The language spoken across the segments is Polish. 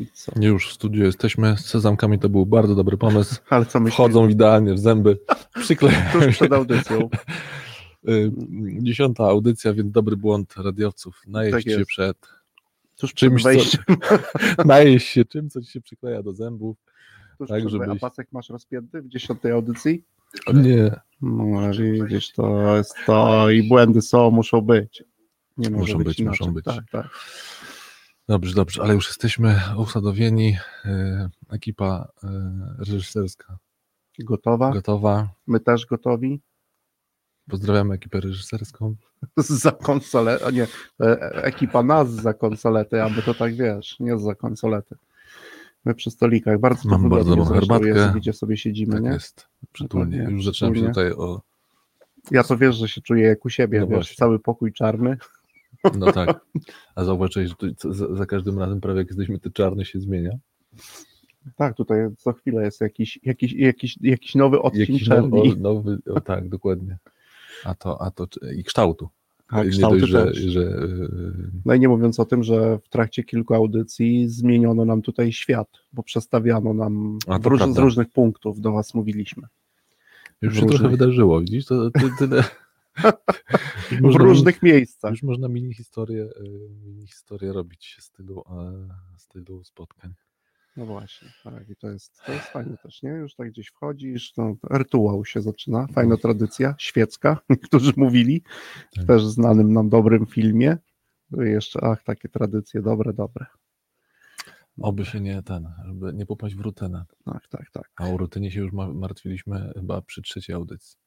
i co? Już w studiu jesteśmy. Z sezamkami to był bardzo dobry pomysł. Ale co myślisz? Wchodzą idealnie w zęby. Przyklejają. Tuż przed audycją. Y, Dziesiąta audycja, więc dobry błąd radiowców. Najeść Tak się przed Tuż czymś, co, wejściem. najeść się czym, co ci się przykleja do zębów. Tuż tak, A pasek masz rozpięty w dziesiątej audycji? Nie, No, widzisz, to jest to i błędy są, muszą być. Muszą być, być, muszą być. Tak, tak. Dobrze, dobrze, ale już jesteśmy usadowieni. Y, Ekipa y, reżyserska Gotowa? gotowa. My też gotowi? Pozdrawiamy ekipę reżyserską. za konsolę, a nie, e, ekipa nas za konsolety, aby to tak wiesz, nie za konsolety. My przy stolikach, bardzo Mam bardzo dobrą herbatkę. jest, gdzie sobie siedzimy, Tak nie? jest, przytulnie. Dokładnie, Już zaczynam się tutaj o... Ja to wiesz, że się czuję jak u siebie, No wiesz, cały pokój czarny. No tak. A zauważyłeś, że za, za każdym razem prawie jak jesteśmy, to czarny się zmienia. Tak, tutaj co chwilę jest jakiś, jakiś, jakiś, jakiś nowy odcień Jakiś czerni. nowy, nowy o, tak, dokładnie. A to, a to i kształtu. A nie dość, że, też. że No i nie mówiąc o tym, że w trakcie kilku audycji zmieniono nam tutaj świat, bo przestawiano nam róż, z różnych punktów do was mówiliśmy. już się trochę różnych- wydarzyło, widzisz? To, to tyle. W można różnych miejscach. Już można mini historię, yy, mini historię robić z stylu, e, stylu spotkań. No właśnie, tak, i to jest, to jest fajne też, nie? Już tak gdzieś wchodzisz, no, rytuał się zaczyna, fajna tradycja, świecka, niektórzy mówili, Tak. w też znanym nam dobrym filmie. No i Jeszcze, ach, takie tradycje, dobre, dobre. Oby się nie ten, żeby nie popaść w rutynę. Tak, tak, tak. A o rutynie się już ma- martwiliśmy chyba przy trzeciej audycji.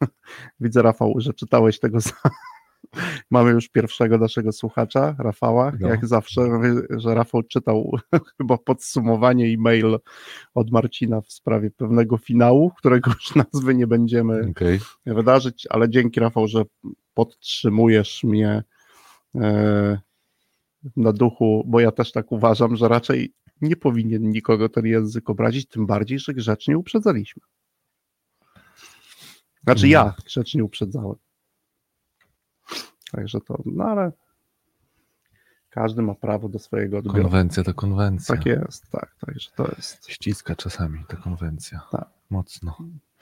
Widzę, Rafał, że czytałeś tego za... Mamy już pierwszego naszego słuchacza, Rafała. No. Jak zawsze, że Rafał czytał chyba podsumowanie e-mail od Marcina w sprawie pewnego finału, którego już nazwy nie będziemy Okej. wydarzyć, ale dzięki Rafał, że podtrzymujesz mnie e, na duchu, bo ja też tak uważam, że raczej nie powinien nikogo ten język obrazić, tym bardziej, że grzecznie uprzedzaliśmy. Znaczy ja grzecznie uprzedzałem. Także to, no ale każdy ma prawo do swojego odbioru. Konwencja to konwencja. Tak jest, tak, także to jest. Ściska czasami ta konwencja. Tak. Mocno.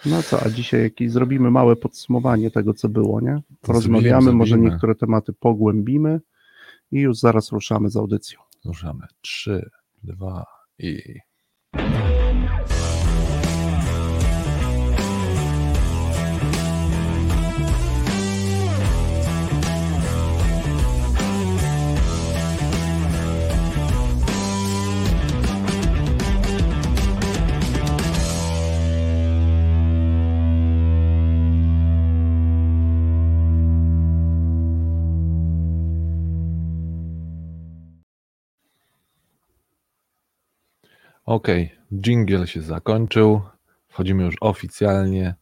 No co, a dzisiaj jakieś zrobimy małe podsumowanie tego, co było, nie? Porozmawiamy, może niektóre tematy pogłębimy i już zaraz ruszamy z audycją. Ruszamy. Trzy, dwa i. Okej, jingle się zakończył. Wchodzimy już oficjalnie.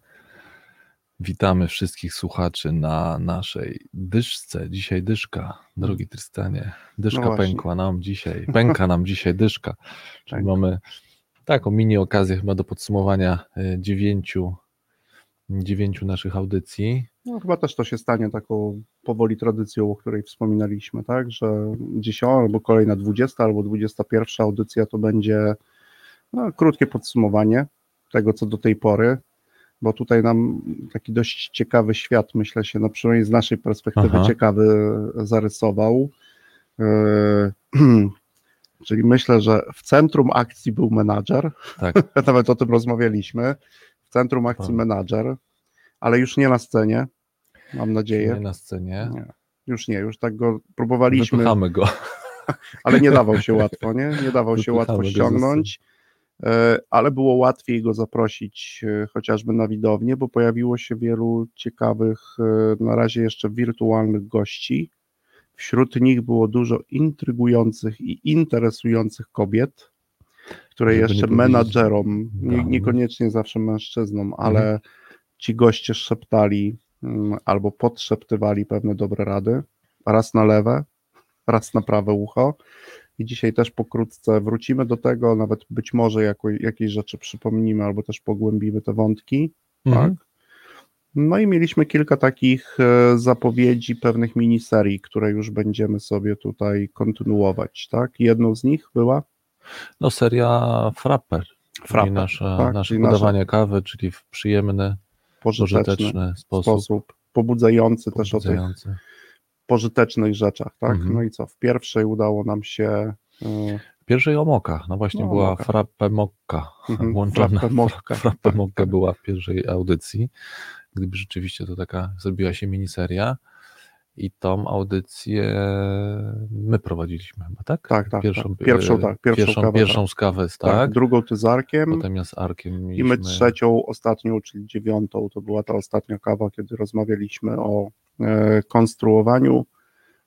Witamy wszystkich słuchaczy na naszej dyszce. Dzisiaj dyszka, drogi Trystanie. Dyszka No pękła nam dzisiaj. Pęka nam dzisiaj dyszka. Czyli Pęka. mamy taką mini okazję chyba do podsumowania y, dziewięciu, dziewięciu naszych audycji. No, chyba też to się stanie taką powoli tradycją, o której wspominaliśmy, tak? Że 10 albo kolejna 20 albo 21 audycja to będzie no, krótkie podsumowanie tego, co do tej pory, bo tutaj nam taki dość ciekawy świat, myślę się, no przynajmniej z naszej perspektywy Aha. ciekawy zarysował. Yy, Czyli myślę, że w centrum akcji był menadżer, Tak, nawet o tym rozmawialiśmy, w centrum akcji Prawda. menadżer, ale już nie na scenie, mam nie nadzieję. na scenie. Nie, już nie, już tak go próbowaliśmy, Wypychamy go. ale nie dawał się łatwo, nie? Nie dawał się Wypychamy łatwo go ze ściągnąć, ale było łatwiej go zaprosić e, chociażby na widownię, bo pojawiło się wielu ciekawych, e, na razie jeszcze wirtualnych gości. Wśród nich było dużo intrygujących i interesujących kobiet, które Żeby nie jeszcze powiedzieć menadżerom, nie, niekoniecznie zawsze mężczyznom, Mhm. ale ci goście szeptali mm, albo podszeptywali pewne dobre rady, raz na lewe, raz na prawe ucho. I dzisiaj też pokrótce wrócimy do tego, nawet być może jako, jakieś rzeczy przypomnimy, albo też pogłębimy te wątki. Mhm. Tak. No i mieliśmy kilka takich e, zapowiedzi pewnych miniserii, które już będziemy sobie tutaj kontynuować, tak? Jedną z nich była No seria Frapper, Frappe, czyli nasze, tak, nasze czyli podawanie kawy, czyli w przyjemny, pożyteczny pożyteczny sposób, sposób, pobudzający też o tych pobudzający. Pożytecznych rzeczach, tak? Mhm. No i co, w pierwszej udało nam się y, Pierwszej o mokach, no właśnie No, była moka. Frappe Mokka, Mhm, włączona frappe mokka. Frappe Mokka była w pierwszej audycji, gdyby rzeczywiście to taka zrobiła się miniseria i tą audycję my prowadziliśmy chyba, tak? Tak, tak, Pierwszą, tak. Pierwszą, e, tak, pierwszą pierwszą, kawę, pierwszą z kawę, tak, tak, drugą ty z Arkiem z Arkiem i mieliśmy... my trzecią, ostatnią, czyli dziewiątą, to była ta ostatnia kawa, kiedy rozmawialiśmy o e, konstruowaniu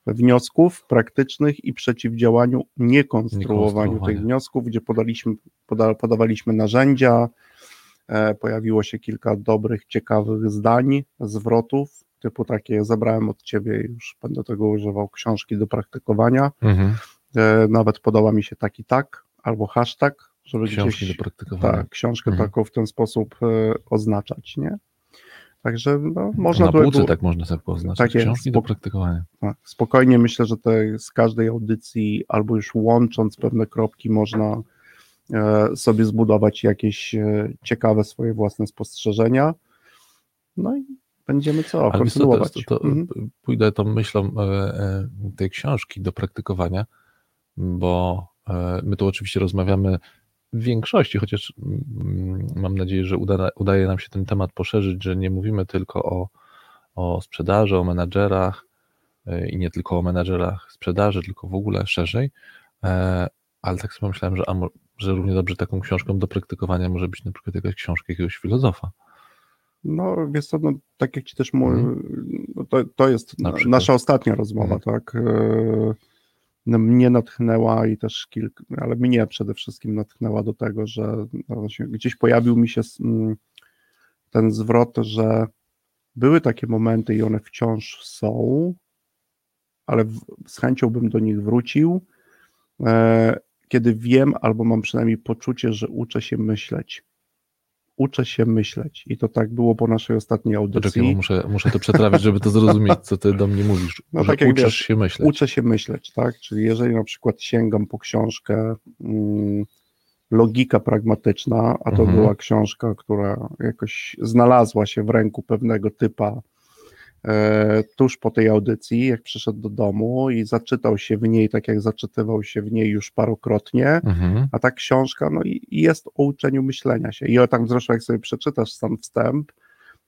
wniosków praktycznych i przeciwdziałaniu niekonstruowaniu tych wniosków, gdzie podaliśmy, poda, podawaliśmy narzędzia, e, pojawiło się kilka dobrych, ciekawych zdań, zwrotów, typu takie zabrałem od ciebie i już będę tego używał, książki do praktykowania, Mhm. e, nawet podała mi się taki tak, albo hashtag, żeby Książki gdzieś do praktykowania. tak, książkę Mhm. taką w ten sposób e, oznaczać, nie? Także no, można Na półce tak można sobie poznać. Tak jest, Książki do praktykowania. tak, spokojnie myślę, że te, z każdej audycji albo już łącząc pewne kropki można e, sobie zbudować jakieś e, ciekawe swoje własne spostrzeżenia. No i będziemy co, Ale to, kontynuować. jest- to, to Mhm. pójdę tą myślą e, e, tej książki do praktykowania, bo e, my tu oczywiście rozmawiamy w większości, chociaż mm, mam nadzieję, że uda, udaje nam się ten temat poszerzyć, że nie mówimy tylko o, o sprzedaży, o menadżerach e, i nie tylko o menadżerach sprzedaży, tylko w ogóle szerzej, e, ale tak sobie myślałem, że, że równie dobrze taką książką do praktykowania może być na przykład jakaś książka jakiegoś filozofa. No, wiesz co, no, tak jak ci też mówię, Mhm. no, to, to jest Na nasza ostatnia rozmowa, Mhm. tak? No, mnie natchnęła i też kilka, ale mnie przede wszystkim natchnęła do tego, że no, gdzieś pojawił mi się ten zwrot, że były takie momenty i one wciąż są, ale z chęcią bym do nich wrócił, e, kiedy wiem albo mam przynajmniej poczucie, że uczę się myśleć. Uczę się myśleć. I to tak było po naszej ostatniej Poczekaj, audycji. muszę, muszę to przetrawić, żeby to zrozumieć, co ty do mnie mówisz. No tak uczysz wiesz, się myśleć. Uczę się myśleć, tak? Czyli jeżeli na przykład sięgam po książkę mm, Logika pragmatyczna, a to Mhm. była książka, która jakoś znalazła się w ręku pewnego typa tuż po tej audycji, jak przyszedł do domu i zaczytał się w niej, tak jak zaczytywał się w niej już parokrotnie, Mhm. a ta książka no, i jest o uczeniu myślenia się. I o tam zresztą, jak sobie przeczytasz sam wstęp,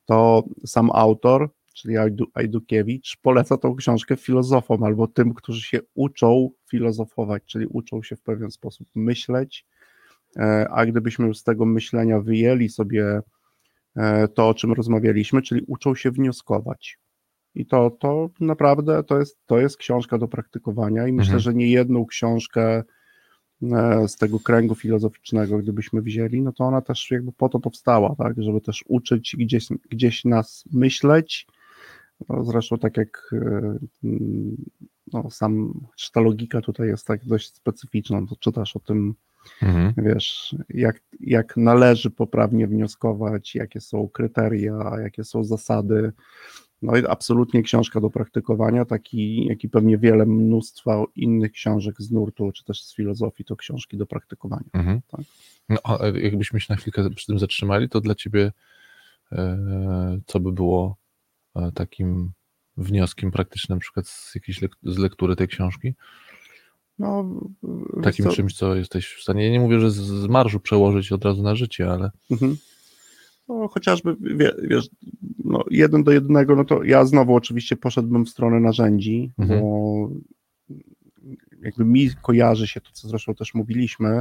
to sam autor, czyli Ajdu, Ajdukiewicz, poleca tą książkę filozofom albo tym, którzy się uczą filozofować, czyli uczą się w pewien sposób myśleć. E, A gdybyśmy już z tego myślenia wyjęli sobie e, to, o czym rozmawialiśmy, czyli uczą się wnioskować. I to, to naprawdę to jest, to jest książka do praktykowania i myślę, Mhm. że nie jedną książkę e, z tego kręgu filozoficznego, gdybyśmy wzięli, no to ona też jakby po to powstała, tak, żeby też uczyć gdzieś, gdzieś nas myśleć. No, zresztą tak jak e, no, sam czy ta logika tutaj jest tak dość specyficzna, to czytasz o tym, Mhm. wiesz, jak, jak należy poprawnie wnioskować, jakie są kryteria, jakie są zasady. No i absolutnie książka do praktykowania, taki, jak i pewnie wiele mnóstwa innych książek z nurtu, czy też z filozofii, to książki do praktykowania. Mhm. Tak. No, a jakbyśmy się na chwilkę przy tym zatrzymali, to dla ciebie e, co by było e, takim wnioskiem praktycznym, na przykład z jakiejś lek- z lektury tej książki? No, Takim co, czymś, co jesteś w stanie, ja nie mówię, że z- z marszu przełożyć od razu na życie, ale Mhm. No, chociażby, wie, wiesz, no, jeden do jednego, no to ja znowu oczywiście poszedłbym w stronę narzędzi, Mhm. bo jakby mi kojarzy się to, co zresztą też mówiliśmy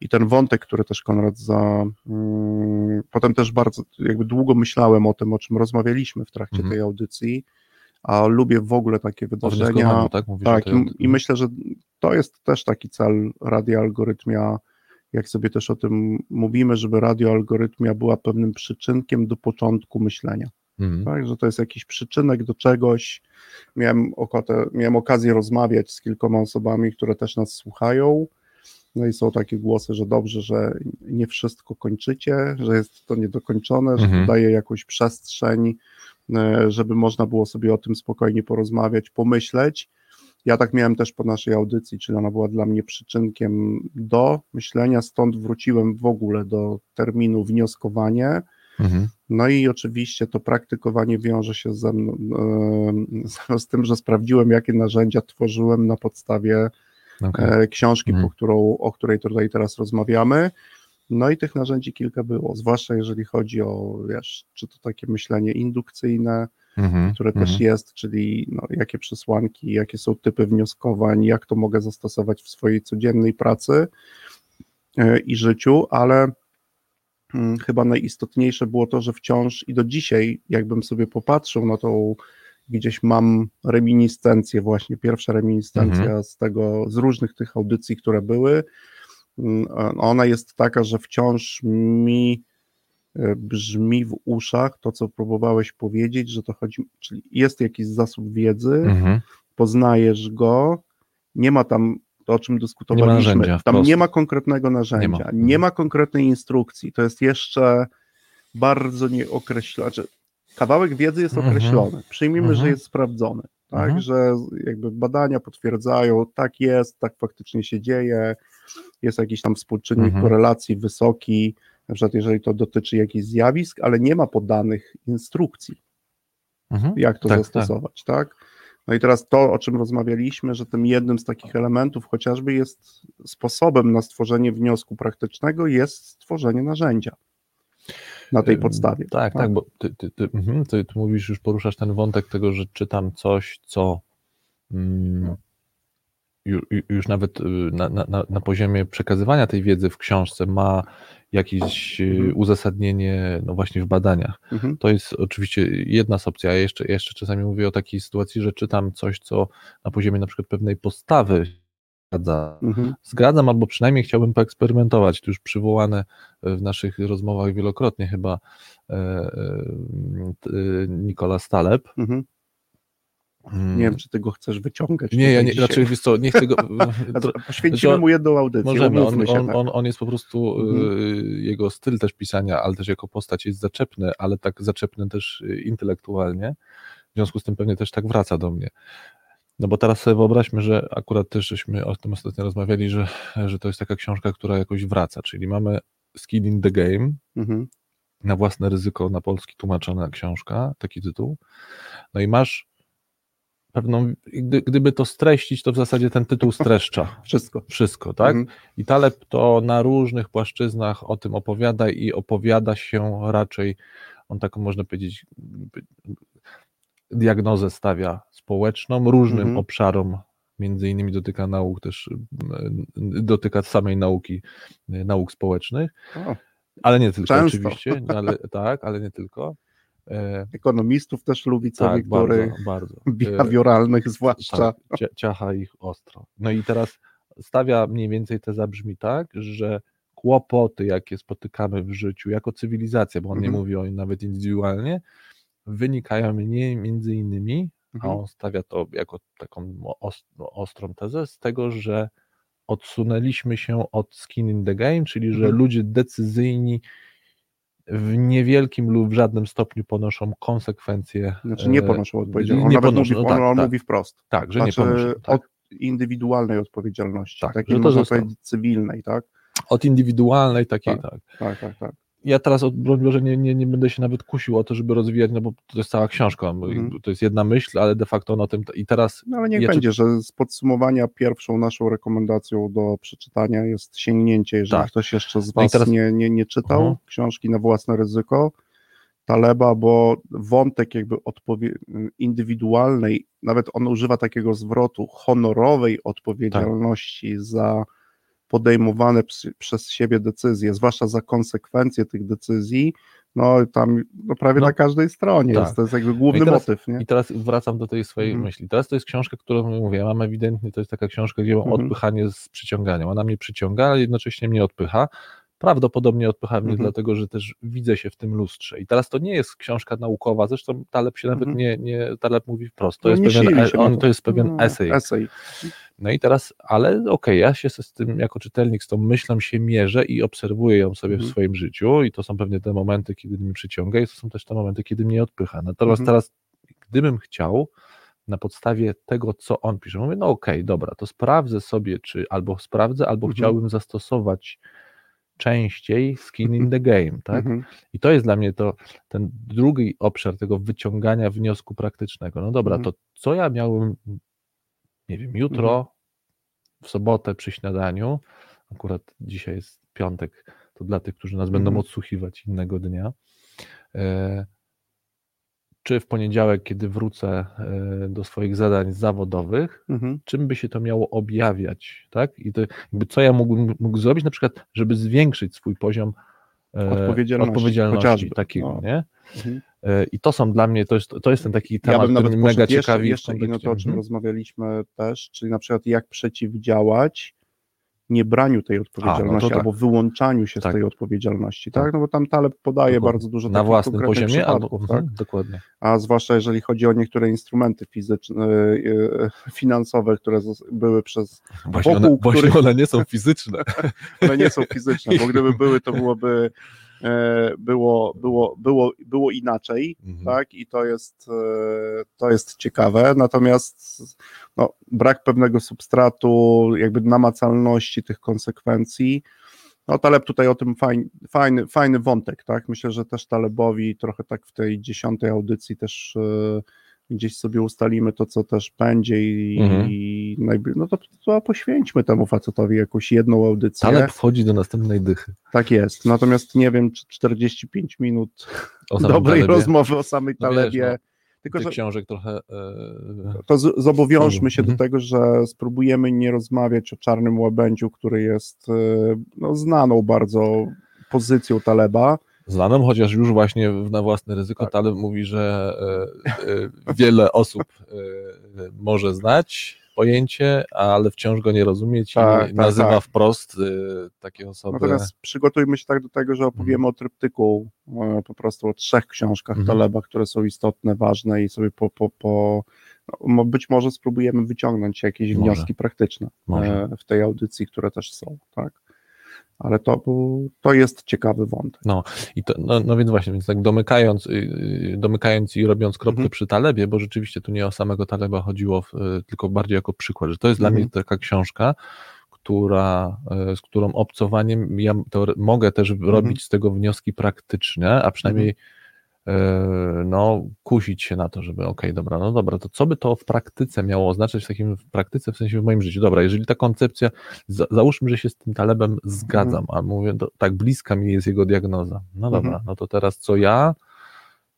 i ten wątek, który też Konrad za... Mm, potem też bardzo, jakby długo myślałem o tym, o czym rozmawialiśmy w trakcie Mhm. tej audycji, a lubię w ogóle takie wydarzenia. tak? Mówisz Tak, i, i myślę, że to jest też taki cel radioalgorytmia, jak sobie też o tym mówimy, żeby radioalgorytmia była pewnym przyczynkiem do początku myślenia. Mhm. Tak, że to jest jakiś przyczynek do czegoś. Miałem, okotę, miałem okazję rozmawiać z kilkoma osobami, które też nas słuchają. No i są takie głosy, że dobrze, że nie wszystko kończycie, że jest to niedokończone, że Mhm. to daje jakąś przestrzeń, e, żeby można było sobie o tym spokojnie porozmawiać, pomyśleć. Ja tak miałem też po naszej audycji, czyli ona była dla mnie przyczynkiem do myślenia, stąd wróciłem w ogóle do terminu wnioskowanie. Mhm. No i oczywiście to praktykowanie wiąże się ze mną, e, z tym, że sprawdziłem, jakie narzędzia tworzyłem na podstawie Okay. e, książki, Mhm. po którą, o której tutaj teraz rozmawiamy. No i tych narzędzi kilka było, zwłaszcza jeżeli chodzi o, wiesz, czy to takie myślenie indukcyjne, Mhm. które też Mhm. jest, czyli no, jakie przesłanki, jakie są typy wnioskowań, jak to mogę zastosować w swojej codziennej pracy e, i życiu, ale mm, chyba najistotniejsze było to, że wciąż i do dzisiaj, jakbym sobie popatrzył na tą, gdzieś mam reminiscencję, właśnie pierwsza reminiscencja Mhm. z tego, z różnych tych audycji, które były. Mm, Ona jest taka, że wciąż mi e, brzmi w uszach to, co próbowałeś powiedzieć, że to chodzi, czyli jest jakiś zasób wiedzy, Mhm. poznajesz go, nie ma tam to, o czym dyskutowaliśmy, narzędzia, tam nie ma konkretnego narzędzia, Nie nie ma. ma, Mhm. konkretnej instrukcji, to jest jeszcze bardzo nieokreślone, znaczy kawałek wiedzy jest Mhm. określony, przyjmijmy, Mhm. że jest sprawdzony, tak, Mhm. że jakby badania potwierdzają, tak jest, tak faktycznie się dzieje, jest jakiś tam współczynnik Mhm. korelacji wysoki, na przykład jeżeli to dotyczy jakichś zjawisk, ale nie ma podanych instrukcji, Mhm. jak to Tak, zastosować, tak? No i teraz to, o czym rozmawialiśmy, że tym jednym z takich elementów chociażby jest sposobem na stworzenie wniosku praktycznego jest stworzenie narzędzia na tej Ym, podstawie. Tak, tak, bo ty, ty, ty, mhm, ty, mówisz, już poruszasz ten wątek tego, że czytam coś, co mm, ju- już nawet y, na, na, na- poziomie przekazywania tej wiedzy w książce ma jakieś y, Mhm. uzasadnienie no właśnie w badaniach. Mhm. To jest oczywiście jedna z opcji, a jeszcze, jeszcze czasami mówię o takiej sytuacji, że czytam coś, co na poziomie na przykład pewnej postawy zgadza. Mhm. Zgadzam, albo przynajmniej chciałbym poeksperymentować. To już przywołane w naszych rozmowach wielokrotnie chyba e, e, e, Nikola Staleb. Mhm. Mm, Nie wiem, czy ty go chcesz wyciągać. nie, ja nie, dzisiaj. znaczy, wiesz co, nie chcę go... Znaczy, Poświęcimy że- mu jedną audycję, Możemy, on, on, tak. on, on jest po prostu, Mhm. y, jego styl też pisania, ale też jako postać jest zaczepny, ale tak zaczepny też y, intelektualnie, w związku z tym pewnie też tak wraca do mnie. No bo teraz sobie wyobraźmy, że akurat też żeśmy o tym ostatnio rozmawiali, że, że to jest taka książka, która jakoś wraca, czyli mamy Skin in the Game, Mhm. na własne ryzyko na polski tłumaczona książka, taki tytuł. No i masz pewną, gdy, gdyby to streścić, to w zasadzie ten tytuł streszcza Wszystko. wszystko, tak? Mhm. I Taleb to na różnych płaszczyznach o tym opowiada i opowiada się raczej, on taką można powiedzieć, diagnozę stawia społeczną, różnym Mhm. obszarom, między innymi dotyka nauk też, dotyka samej nauki, nauk społecznych, O, ale nie tylko Często. oczywiście, ale, tak, ale nie tylko. E, ekonomistów też lubi co tak, niektórych, bardzo, bardzo. E, behawioralnych zwłaszcza. tak, cia- ciacha ich ostro. No i teraz stawia mniej więcej teza brzmi tak, że kłopoty, jakie spotykamy w życiu jako cywilizacja, bo on nie Mhm. mówi o nim nawet indywidualnie, wynikają nie między innymi, a Mhm. on stawia to jako taką no, ostrą tezę, z tego, że odsunęliśmy się od skin in the game, czyli że Mhm. ludzie decyzyjni w niewielkim lub w żadnym stopniu ponoszą konsekwencje. Znaczy nie e, ponoszą odpowiedzialności. On, nie ponoszą, mówi, no tak, on tak. mówi wprost. Tak, że Znaczy nie ponoszą. Tak. od indywidualnej odpowiedzialności. Tak, takiej że to można cywilnej, tak? Od indywidualnej takiej, tak. Tak, tak, tak. Ja teraz, od- broń Boże, nie, nie, nie będę się nawet kusił o to, żeby rozwijać, no bo to jest cała książka, Mhm. to jest jedna myśl, ale de facto o tym, i teraz No ale niech Ja będzie, że z podsumowania pierwszą naszą rekomendacją do przeczytania jest sięgnięcie, jeżeli Tak. ktoś jeszcze z No Was teraz- nie, nie, nie czytał Mhm. książki na własne ryzyko Taleba, bo wątek jakby indywidualnej, nawet on używa takiego zwrotu honorowej odpowiedzialności Tak. za podejmowane przez siebie decyzje, zwłaszcza za konsekwencje tych decyzji, no tam no, prawie No, na każdej stronie tak. jest, to jest jakby główny No i teraz- motyw, nie? I teraz wracam do tej swojej Mhm. myśli. Teraz to jest książka, którą mówię, ja mam ewidentnie, to jest taka książka, gdzie mam Mhm. odpychanie z przyciąganiem. Ona mnie przyciąga, ale jednocześnie mnie odpycha. Prawdopodobnie odpycha mnie Mhm. dlatego, że też widzę się w tym lustrze. I teraz to nie jest książka naukowa, zresztą Taleb się nawet Mhm. nie, nie, Taleb mówi wprost, to No jest pewien, e- on, to. jest pewien No, esej. esej. No i teraz, ale okej, ja się z tym jako czytelnik z tą myślą się mierzę i obserwuję ją sobie Mhm. w swoim życiu i to są pewnie te momenty, kiedy mnie przyciąga i to są też te momenty, kiedy mnie odpycha. Natomiast Mhm. teraz, gdybym chciał, na podstawie tego, co on pisze. Mówię, no okej, dobra, to sprawdzę sobie, czy albo sprawdzę, albo Mhm. chciałbym zastosować częściej skin in Mhm. the game, tak? Mhm. I to jest dla mnie to ten drugi obszar tego wyciągania wniosku praktycznego. No dobra, Mhm. to co ja miałem, nie wiem, jutro, Mhm. w sobotę przy śniadaniu, akurat dzisiaj jest piątek, to dla tych, którzy nas będą Mhm. odsłuchiwać innego dnia, e, czy w poniedziałek, kiedy wrócę e, do swoich zadań zawodowych, Mhm. czym by się to miało objawiać, tak? I to jakby co ja mógłbym mógł zrobić na przykład, żeby zwiększyć swój poziom Odpowiedzialności, odpowiedzialności chociażby, takiego, no. nie? Mhm. E, I to są dla mnie, to jest, to jest ten taki Ja temat, bym nawet który mega jeszcze, ciekawi. jeszcze inno to, o czym Mhm. rozmawialiśmy też, czyli na przykład jak przeciwdziałać niebraniu tej odpowiedzialności tak. albo wyłączaniu się Tak. z tej odpowiedzialności, Tak. tak? No bo tam Taleb podaje Dokładnie. bardzo dużo na własnym poziomie, albo przypadków, mhm, tak? dokładnie. a zwłaszcza jeżeli chodzi o niektóre instrumenty fizyczne, e, e, finansowe, które były przez, Właśnie, Wokół one, właśnie których- one nie są fizyczne. one nie są fizyczne, bo gdyby były, to byłoby było, było, było, było inaczej, Mhm. tak? I to jest, e, to jest ciekawe. Natomiast no, brak pewnego substratu, jakby namacalności tych konsekwencji. No, Taleb tutaj o tym fajny, fajny, fajny wątek, tak? Myślę, że też Talebowi trochę tak w tej dziesiątej audycji też e, gdzieś sobie ustalimy to, co też będzie i, Mhm. i no to, to poświęćmy temu facetowi jakąś jedną audycję. Taleb wchodzi do następnej dychy. Tak jest. Natomiast nie wiem, czy 45 minut dobrej Talebie. rozmowy o samej No wiesz, Talebie. no, Tylko, że książek trochę... E, to z, zobowiążmy się Mhm. do tego, że spróbujemy nie rozmawiać o czarnym łabędziu, który jest e, no, znaną bardzo pozycją Taleba. Znanym, chociaż już właśnie na własne ryzyko Tak. Taleb mówi, że e, e, wiele osób e, może znać pojęcie, ale wciąż go nie rozumieć Tak, i tak, nazywa tak. wprost takie osoby. Natomiast przygotujmy się tak do tego, że opowiemy Mhm. o tryptyku, po prostu o trzech książkach Mhm. Taleba, które są istotne, ważne i sobie po, po, po no, być może spróbujemy wyciągnąć jakieś Może. wnioski praktyczne Może. w tej audycji, które też są, tak. Ale to, to jest ciekawy wątek. I to, no, no więc właśnie, więc tak domykając, y, y, domykając i robiąc kropkę Mhm. przy Talebie, bo rzeczywiście tu nie o samego Taleba chodziło, w, y, tylko bardziej jako przykład, że to jest dla Mhm. mnie taka książka, która, z którą obcowaniem ja mogę też Mhm. robić z tego wnioski praktyczne, a przynajmniej no, kusić się na to, żeby okej, dobra, no dobra, to co by to w praktyce miało oznaczać, w takim w praktyce, w sensie w moim życiu, dobra, jeżeli ta koncepcja, za, załóżmy, że się z tym Talebem zgadzam, a mówię, to, tak bliska mi jest jego diagnoza, no dobra, Mhm. no to teraz co ja,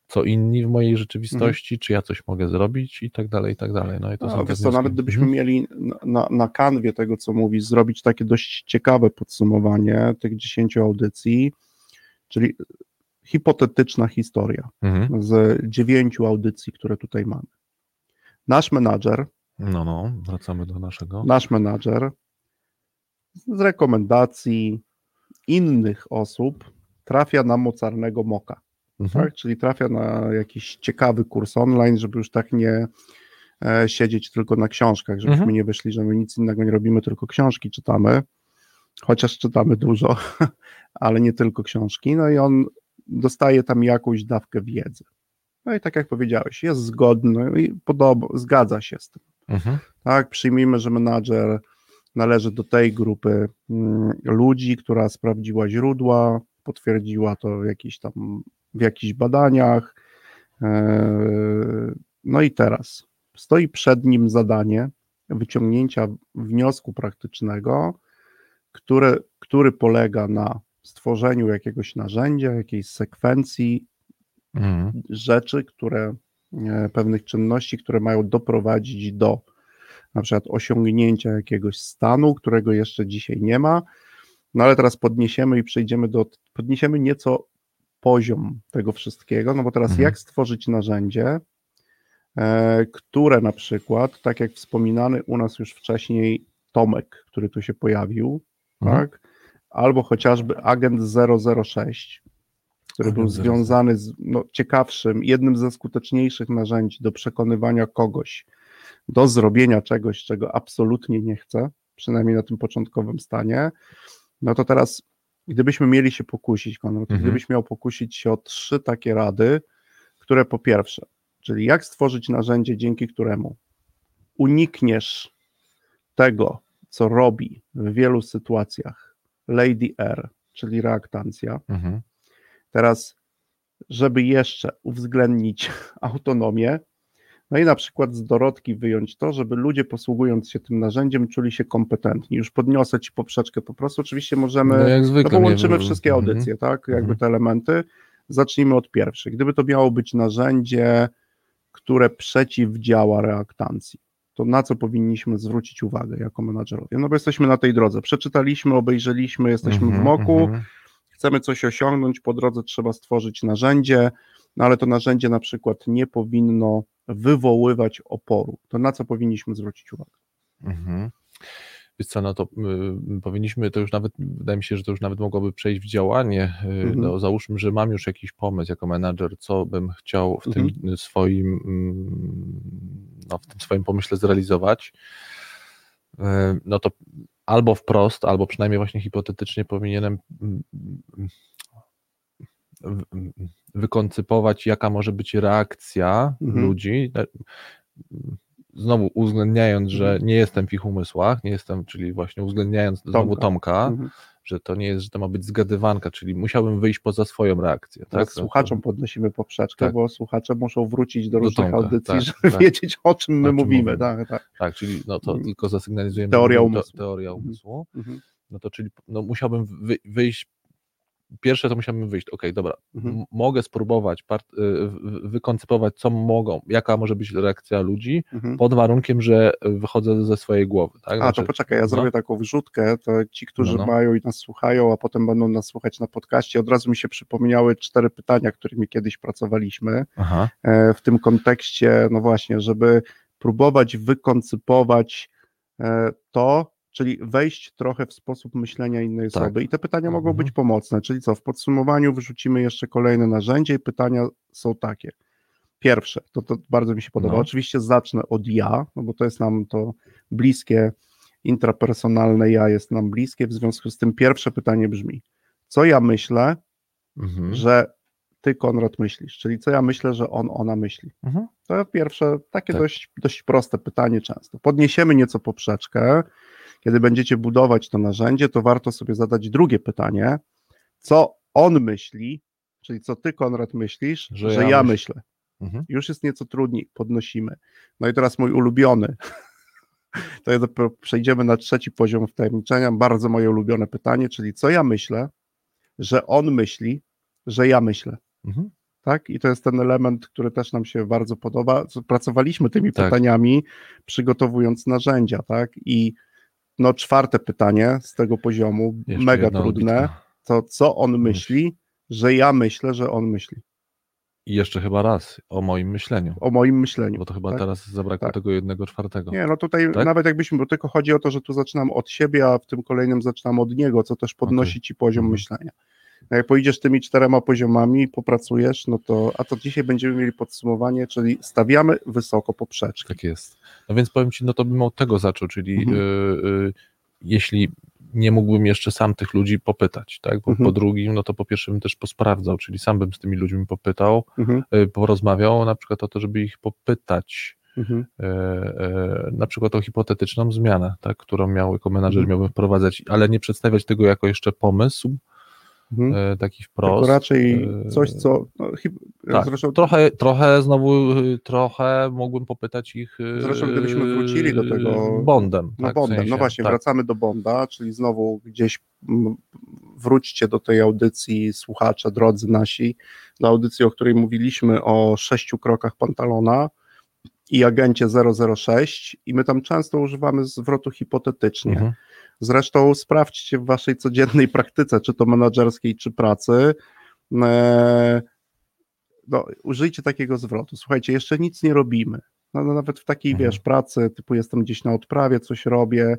co inni w mojej rzeczywistości, czy ja coś mogę zrobić i tak dalej, i tak dalej, no i to No, są wiesz co, nawet gdybyśmy Mhm. mieli na, na, kanwie tego, co mówi, zrobić takie dość ciekawe podsumowanie tych 10 audycji, czyli hipotetyczna historia Mhm. z dziewięciu audycji, które tutaj mamy. Nasz menadżer, No, no, wracamy do naszego. nasz menadżer z rekomendacji innych osób trafia na mocarnego moka, Mhm. tak? czyli trafia na jakiś ciekawy kurs online, żeby już tak nie e, siedzieć tylko na książkach, żebyśmy Mhm. nie wyszli, że my nic innego nie robimy, tylko książki czytamy, chociaż czytamy dużo, ale nie tylko książki, no i on dostaje tam jakąś dawkę wiedzy. No i tak jak powiedziałeś, jest zgodny i podoba, zgadza się z tym. Mhm. Tak, przyjmijmy, że menadżer należy do tej grupy mm, ludzi, która sprawdziła źródła, potwierdziła to w jakichś tam w jakichś badaniach. Eee, No i teraz stoi przed nim zadanie wyciągnięcia wniosku praktycznego, które, który polega na stworzeniu jakiegoś narzędzia, jakiejś sekwencji Mhm. rzeczy, które, e, pewnych czynności, które mają doprowadzić do na przykład osiągnięcia jakiegoś stanu, którego jeszcze dzisiaj nie ma. No ale teraz podniesiemy i przejdziemy do, podniesiemy nieco poziom tego wszystkiego, no bo teraz Mhm. jak stworzyć narzędzie, e, które na przykład, tak jak wspominany u nas już wcześniej Tomek, który tu się pojawił, Mhm. tak, albo chociażby agent 006, który był Agent 006. związany z no, ciekawszym, jednym ze skuteczniejszych narzędzi do przekonywania kogoś do zrobienia czegoś, czego absolutnie nie chce, przynajmniej na tym początkowym stanie, no to teraz, gdybyśmy mieli się pokusić, Konrad, Mhm. gdybyś miał pokusić się o trzy takie rady, które po pierwsze, czyli jak stworzyć narzędzie, dzięki któremu unikniesz tego, co robi w wielu sytuacjach Lady R, czyli reaktancja, Mhm. teraz, żeby jeszcze uwzględnić autonomię, no i na przykład z dorodki wyjąć to, żeby ludzie posługując się tym narzędziem czuli się kompetentni. Już podniosę ci poprzeczkę po prostu. Oczywiście możemy, No jak no zwykle. bo nie- łączymy wszystkie Mhm. audycje, tak? Jakby Mhm. te elementy. Zacznijmy od pierwszej. Gdyby to miało być narzędzie, które przeciwdziała reaktancji, to na co powinniśmy zwrócić uwagę jako menadżerowie? No bo jesteśmy na tej drodze. Przeczytaliśmy, obejrzeliśmy, jesteśmy w Mhm, moku, mhm. chcemy coś osiągnąć, po drodze trzeba stworzyć narzędzie, no ale to narzędzie na przykład nie powinno wywoływać oporu. To na co powinniśmy zwrócić uwagę? Mhm. Wiesz co, no to y, powinniśmy, to już nawet, wydaje mi się, że to już nawet mogłoby przejść w działanie. Y, Mhm. No, załóżmy, że mam już jakiś pomysł jako menadżer, co bym chciał w Mhm. tym swoim, mm, no, w tym swoim pomyśle zrealizować. Y, No to albo wprost, albo przynajmniej właśnie hipotetycznie powinienem mm, mm, wykoncypować, jaka może być reakcja Mhm. ludzi. Znowu uwzględniając, że Mhm. nie jestem w ich umysłach, nie jestem, czyli właśnie uwzględniając znowu Tomka. Tomka, Mhm. że to nie jest, że to ma być zgadywanka, czyli musiałbym wyjść poza swoją reakcję. Teraz Tak? słuchaczom podnosimy poprzeczkę, Tak. bo słuchacze muszą wrócić do Do różnych Tomka, audycji, tak, żeby tak. wiedzieć, o czym my O czym mówimy. mówimy. Tak, tak. Tak, czyli no to Mhm. tylko zasygnalizujemy Teoria umysłu. To, teoria Mhm. umysłu. Mhm. No to czyli no, musiałbym wy, wyjść. Pierwsze to musiałbym wyjść, okej, dobra, Mhm. mogę spróbować y, wykoncypować, co mogą, jaka może być reakcja ludzi, Mhm. pod warunkiem, że wychodzę ze swojej głowy. Tak? A, Znaczy, to poczekaj, ja no. zrobię taką wrzutkę, to ci, którzy No, no. mają i nas słuchają, a potem będą nas słuchać na podcaście, od razu mi się przypomniały cztery pytania, którymi kiedyś pracowaliśmy. Aha, e, w tym kontekście, no właśnie, żeby próbować wykoncypować e, to, czyli wejść trochę w sposób myślenia innej Tak. osoby. I te pytania mogą Mhm. być pomocne, czyli co, w podsumowaniu wyrzucimy jeszcze kolejne narzędzie i pytania są takie. Pierwsze, to, to bardzo mi się podoba. No. Oczywiście zacznę od ja, no bo to jest nam to bliskie, intrapersonalne ja jest nam bliskie, w związku z tym pierwsze pytanie brzmi, co ja myślę, mhm. że ty, Konrad, myślisz, czyli co ja myślę, że on, ona myśli. Mhm. To pierwsze, takie Tak. dość, dość proste pytanie często. Podniesiemy nieco poprzeczkę. Kiedy będziecie budować to narzędzie, to warto sobie zadać drugie pytanie. Co on myśli, czyli co ty, Konrad, myślisz, Że że, ja ja, myśl- myślę. Mhm. Już jest nieco trudniej, podnosimy. No i teraz mój ulubiony. To ja dopiero przejdziemy na trzeci poziom wtajemniczenia. Bardzo moje ulubione pytanie, czyli co ja myślę, że on myśli, że ja myślę Mhm. tak? I to jest ten element, który też nam się bardzo podoba. Co- Pracowaliśmy tymi Tak. pytaniami, przygotowując narzędzia, tak? I no czwarte pytanie z tego poziomu, Jeszcze mega trudne, odbitka. to co on myśli, że ja myślę, że on myśli. I jeszcze chyba raz o moim myśleniu, O moim myśleniu. bo to chyba tak? teraz zabrakło Tak. tego jednego czwartego. Nie, no tutaj Tak? nawet jakbyśmy, bo tylko chodzi o to, że tu zaczynam od siebie, a w tym kolejnym zaczynam od niego, co też podnosi ci poziom Mhm. myślenia. Jak pojedziesz tymi czterema poziomami popracujesz, no to, a to dzisiaj będziemy mieli podsumowanie, czyli stawiamy wysoko poprzeczkę. Tak jest. No więc powiem Ci, no to bym od tego zaczął, czyli Mhm. y, y, jeśli nie mógłbym jeszcze sam tych ludzi popytać, tak? Bo Mhm. po drugim, no to po pierwsze bym też posprawdzał, czyli sam bym z tymi ludźmi popytał, Mhm, y, porozmawiał na przykład o to, żeby ich popytać mhm. y, y, na przykład o hipotetyczną zmianę, tak? którą miał jako menadżer Mhm. miałbym wprowadzać, ale nie przedstawiać tego jako jeszcze pomysł, Mhm. y, taki wprost. Tylko raczej y, coś, co. No, Tak, zresztą, trochę, trochę znowu, y, trochę mógłbym popytać ich y, Zresztą gdybyśmy wrócili do tego- Bondem. no, tak, w Bondem. sensie, no właśnie, tak. wracamy do Bonda, czyli znowu gdzieś wróćcie do tej audycji, słuchacze, drodzy nasi, do audycji, o której mówiliśmy o sześciu krokach Pantalona i agencie 006 i my tam często używamy zwrotu hipotetycznie. Mhm. Zresztą sprawdźcie w waszej codziennej praktyce, czy to menedżerskiej, czy pracy. e, No, użyjcie takiego zwrotu. Słuchajcie, jeszcze nic nie robimy. No, no, nawet w takiej, Mhm. wiesz, pracy, typu jestem gdzieś na odprawie, coś robię,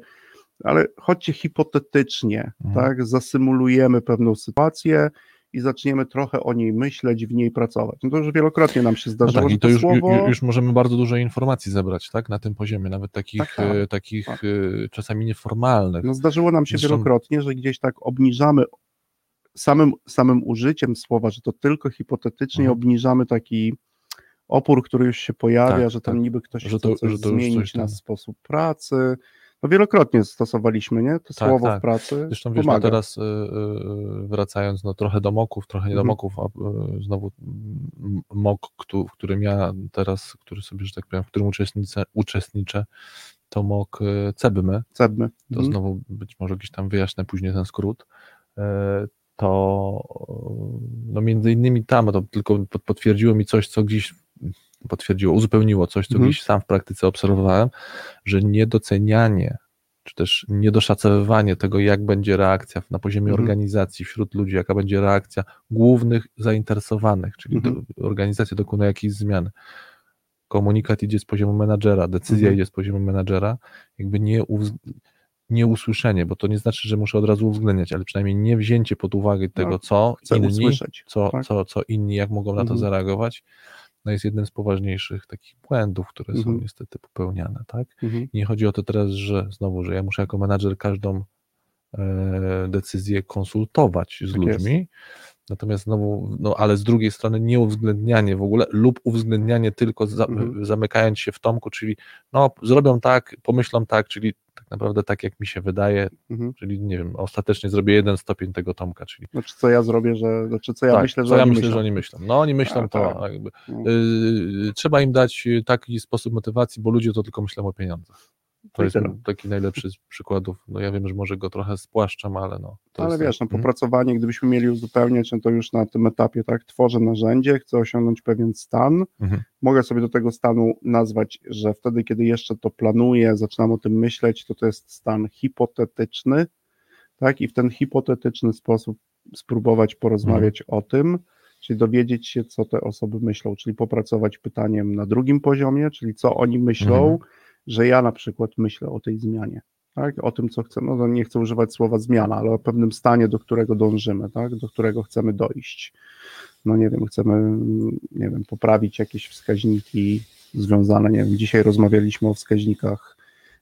ale chodźcie hipotetycznie, Mhm. tak? Zasymulujemy pewną sytuację i zaczniemy trochę o niej myśleć, w niej pracować. No to już wielokrotnie nam się No zdarzyło, tak, że i to to już, słowo... ju- już możemy bardzo dużo informacji zebrać, tak, na tym poziomie, nawet takich, Tak, tak, e, takich tak. e, czasami nieformalnych. No zdarzyło nam się Zresztą- wielokrotnie, że gdzieś tak obniżamy samym, samym użyciem słowa, że to tylko hipotetycznie Mhm. obniżamy taki opór, który już się pojawia, Tak, że tam tak. niby ktoś Że chce to- że to zmienić coś tam- na sposób pracy. No wielokrotnie stosowaliśmy, nie? To Tak, słowo tak. w pracy Zresztą wiesz, no teraz y, y, wracając, no trochę do moków, trochę nie do Mhm. moków, a y, znowu mok, któ- w którym ja teraz, który sobie, że tak powiem, w którym uczestniczę, uczestniczę to mok Cebmy, Cebmy. to Mhm. znowu być może gdzieś tam wyjaśnię później ten skrót, to no między innymi tam, to tylko pot- potwierdziło mi coś, co gdzieś potwierdziło, uzupełniło coś, co Mhm. gdzieś sam w praktyce obserwowałem, że niedocenianie, czy też niedoszacowywanie tego, jak będzie reakcja na poziomie Mhm. organizacji wśród ludzi, jaka będzie reakcja głównych zainteresowanych, czyli Mhm. do, organizacja dokonuje jakiejś zmiany. Komunikat idzie z poziomu menadżera, decyzja Mhm. idzie z poziomu menadżera, jakby nie, uwz- nie usłyszenie, bo to nie znaczy, że muszę od razu uwzględniać, ale przynajmniej nie wzięcie pod uwagę tego, No, co Chcę inni, usłyszeć. co, tak. co, co inni, jak mogą na to Mhm. zareagować, no jest jednym z poważniejszych takich błędów, które są Mhm. niestety popełniane, tak? Mhm. Nie chodzi o to teraz, że znowu, że ja muszę jako menadżer każdą e, decyzję konsultować z Tak jest. Natomiast znowu, no ale z drugiej strony nie uwzględnianie w ogóle lub uwzględnianie tylko za, Mhm. zamykając się w tomku, czyli no zrobią tak, pomyślą tak, czyli tak naprawdę tak jak mi się wydaje, Mhm. czyli nie wiem, ostatecznie zrobię jeden stopień tego tomka, czyli Znaczy co ja zrobię, że. Znaczy co ja tak, myślę, co że ja oni myślę, myślą. że oni myślą. No oni myślą A, to, tak. jakby, No. yy, trzeba im dać taki sposób motywacji, bo ludzie to tylko myślą o pieniądzach. To i jest tyle. taki najlepszy z przykładów. No ja wiem, że może go trochę spłaszczam, ale no. Ale wiesz, no, tak. Popracowanie, gdybyśmy mieli uzupełniać, no to już na tym etapie, tak, tworzę narzędzie, chcę osiągnąć pewien stan, Mhm. mogę sobie do tego stanu nazwać, że wtedy, kiedy jeszcze to planuję, zaczynam o tym myśleć, to to jest stan hipotetyczny, tak, i w ten hipotetyczny sposób spróbować porozmawiać Mhm. o tym, czyli dowiedzieć się, co te osoby myślą, czyli popracować pytaniem na drugim poziomie, czyli co oni myślą, Mhm. Że ja na przykład myślę o tej zmianie tak? o tym, co chcę, no to nie chcę używać słowa zmiana, ale o pewnym stanie, do którego dążymy, tak? do którego chcemy dojść. No nie wiem, chcemy, nie wiem, poprawić jakieś wskaźniki związane, nie wiem, dzisiaj rozmawialiśmy o wskaźnikach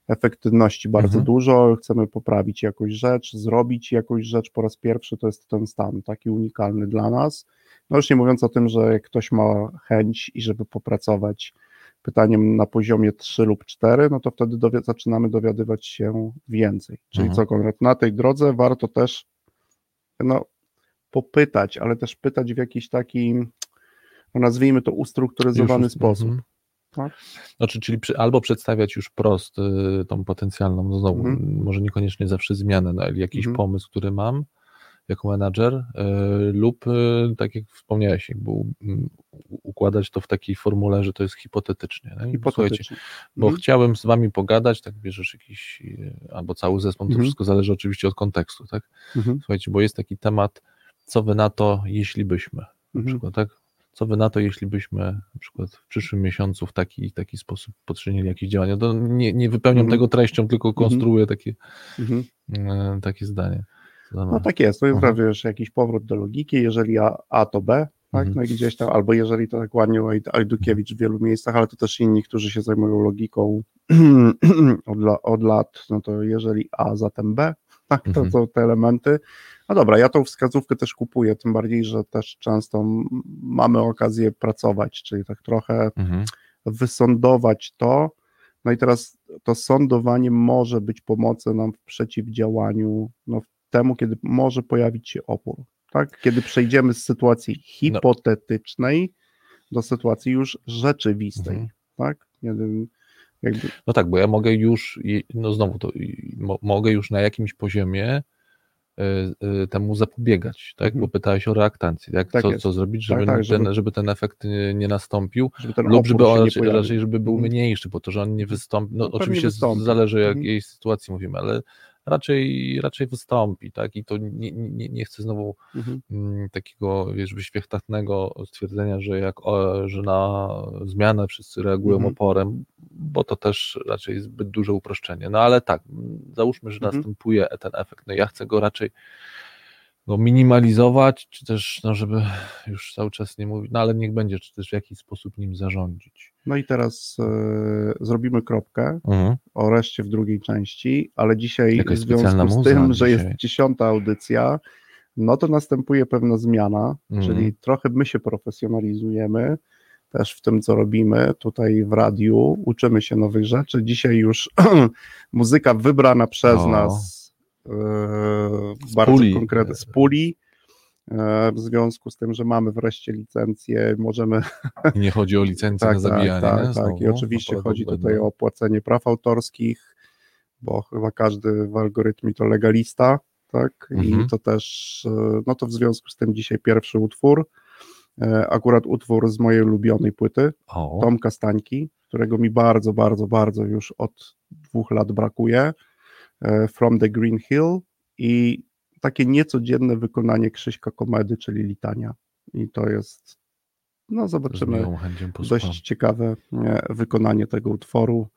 efektywności bardzo Mhm. dużo, chcemy poprawić jakąś rzecz, zrobić jakąś rzecz po raz pierwszy, to jest ten stan taki unikalny dla nas. No już nie mówiąc o tym, że ktoś ma chęć i żeby popracować pytaniem na poziomie 3 lub 4, no to wtedy dowi- zaczynamy dowiadywać się więcej. Czyli Mhm. co Konrad, na tej drodze warto też no, popytać, ale też pytać w jakiś taki, no nazwijmy to ustrukturyzowany Już- sposób. mhm. Tak? Znaczy, czyli przy, albo przedstawiać już prost y, tą potencjalną, no znowu, Mhm. może niekoniecznie zawsze zmianę, no, ale jakiś Mhm. pomysł, który mam jako menadżer, y, lub y, tak jak wspomniałeś, jakby układać to w takiej formule, że to jest hipotetycznie. Słuchajcie, Hipotetycznie. bo Mhm. chciałem z wami pogadać, tak bierzesz jakiś, y, albo cały zespół, to Mhm. wszystko zależy oczywiście od kontekstu, tak? Mhm. Słuchajcie, bo jest taki temat, co wy na to, jeśli byśmy, na Mhm. przykład, tak? Co wy na to, jeśli byśmy na przykład w przyszłym miesiącu w taki taki sposób podczynili jakieś działania? To nie, nie wypełniam Mhm. tego treścią, tylko Mhm. konstruuję takie, e, takie zdanie. No tak jest, to jest Mhm. prawie już jakiś powrót do logiki, jeżeli A, A to B, tak, Mhm. no i gdzieś tam, albo jeżeli to tak ładnie Ajd- Ajdukiewicz w wielu miejscach, ale to też inni, którzy się zajmują logiką od, la, od lat, no to jeżeli A, zatem B, tak, to Mhm. są te elementy. No dobra, ja tą wskazówkę też kupuję, tym bardziej, że też często mamy okazję pracować, czyli tak trochę Mhm. wysądować to. No i teraz to sądowanie może być pomocą nam w przeciwdziałaniu no, temu, kiedy może pojawić się opór. Tak? Kiedy przejdziemy z sytuacji hipotetycznej do sytuacji już rzeczywistej. Mhm. Tak? Kiedy, jakby, No tak, bo ja mogę już, no znowu to, mo, mogę już na jakimś poziomie y, y, temu zapobiegać, tak? Mhm. Bo pytałeś o reaktancję, tak? Tak co, jest. co zrobić, żeby, tak, żeby- ten, żeby ten efekt nie nastąpił, żeby ten lub żeby on raczej, raczej, żeby był Mhm. mniejszy, po to, że on nie wystąpi. No, No, oczywiście wystąpi. zależy, Mhm. jakiej sytuacji mówimy, ale raczej, raczej wystąpi, tak? I to nie, nie, nie chcę znowu Mhm. mm, takiego, wiesz, wyświechtacnego stwierdzenia, że jak że na zmianę wszyscy reagują Mhm. oporem, bo to też raczej zbyt duże uproszczenie. No ale tak, mm, załóżmy, że Mhm. następuje ten efekt. No ja chcę go raczej go minimalizować, czy też, no żeby już cały czas nie mówić, no ale niech będzie, czy też w jakiś sposób nim zarządzić. No i teraz e, zrobimy kropkę Mhm. o reszcie w drugiej części, ale dzisiaj Jakaś w związku z tym, że dzisiaj. jest dziesiąta audycja, no to następuje pewna zmiana, Mhm. czyli trochę my się profesjonalizujemy, też w tym, co robimy tutaj w radiu. Uczymy się nowych rzeczy. Dzisiaj już muzyka wybrana przez O. nas Z bardzo puli. konkretnie z puli. e, W związku z tym, że mamy wreszcie licencję, możemy I nie chodzi o licencję na tak, zabijanie, tak, tak, tak. I Znowu? oczywiście No, chodzi tutaj o opłacenie praw autorskich, bo chyba każdy w algorytmie to legalista, tak? Mhm. I to też, e, no to w związku z tym dzisiaj pierwszy utwór, e, akurat utwór z mojej ulubionej płyty, O, Tomka Stańki, którego mi bardzo, bardzo, bardzo już od dwóch lat brakuje, e, From the Green Hill i takie niecodzienne wykonanie Krzyśka Komedy, czyli Litania. I to jest, no zobaczymy, dość ciekawe e, wykonanie tego utworu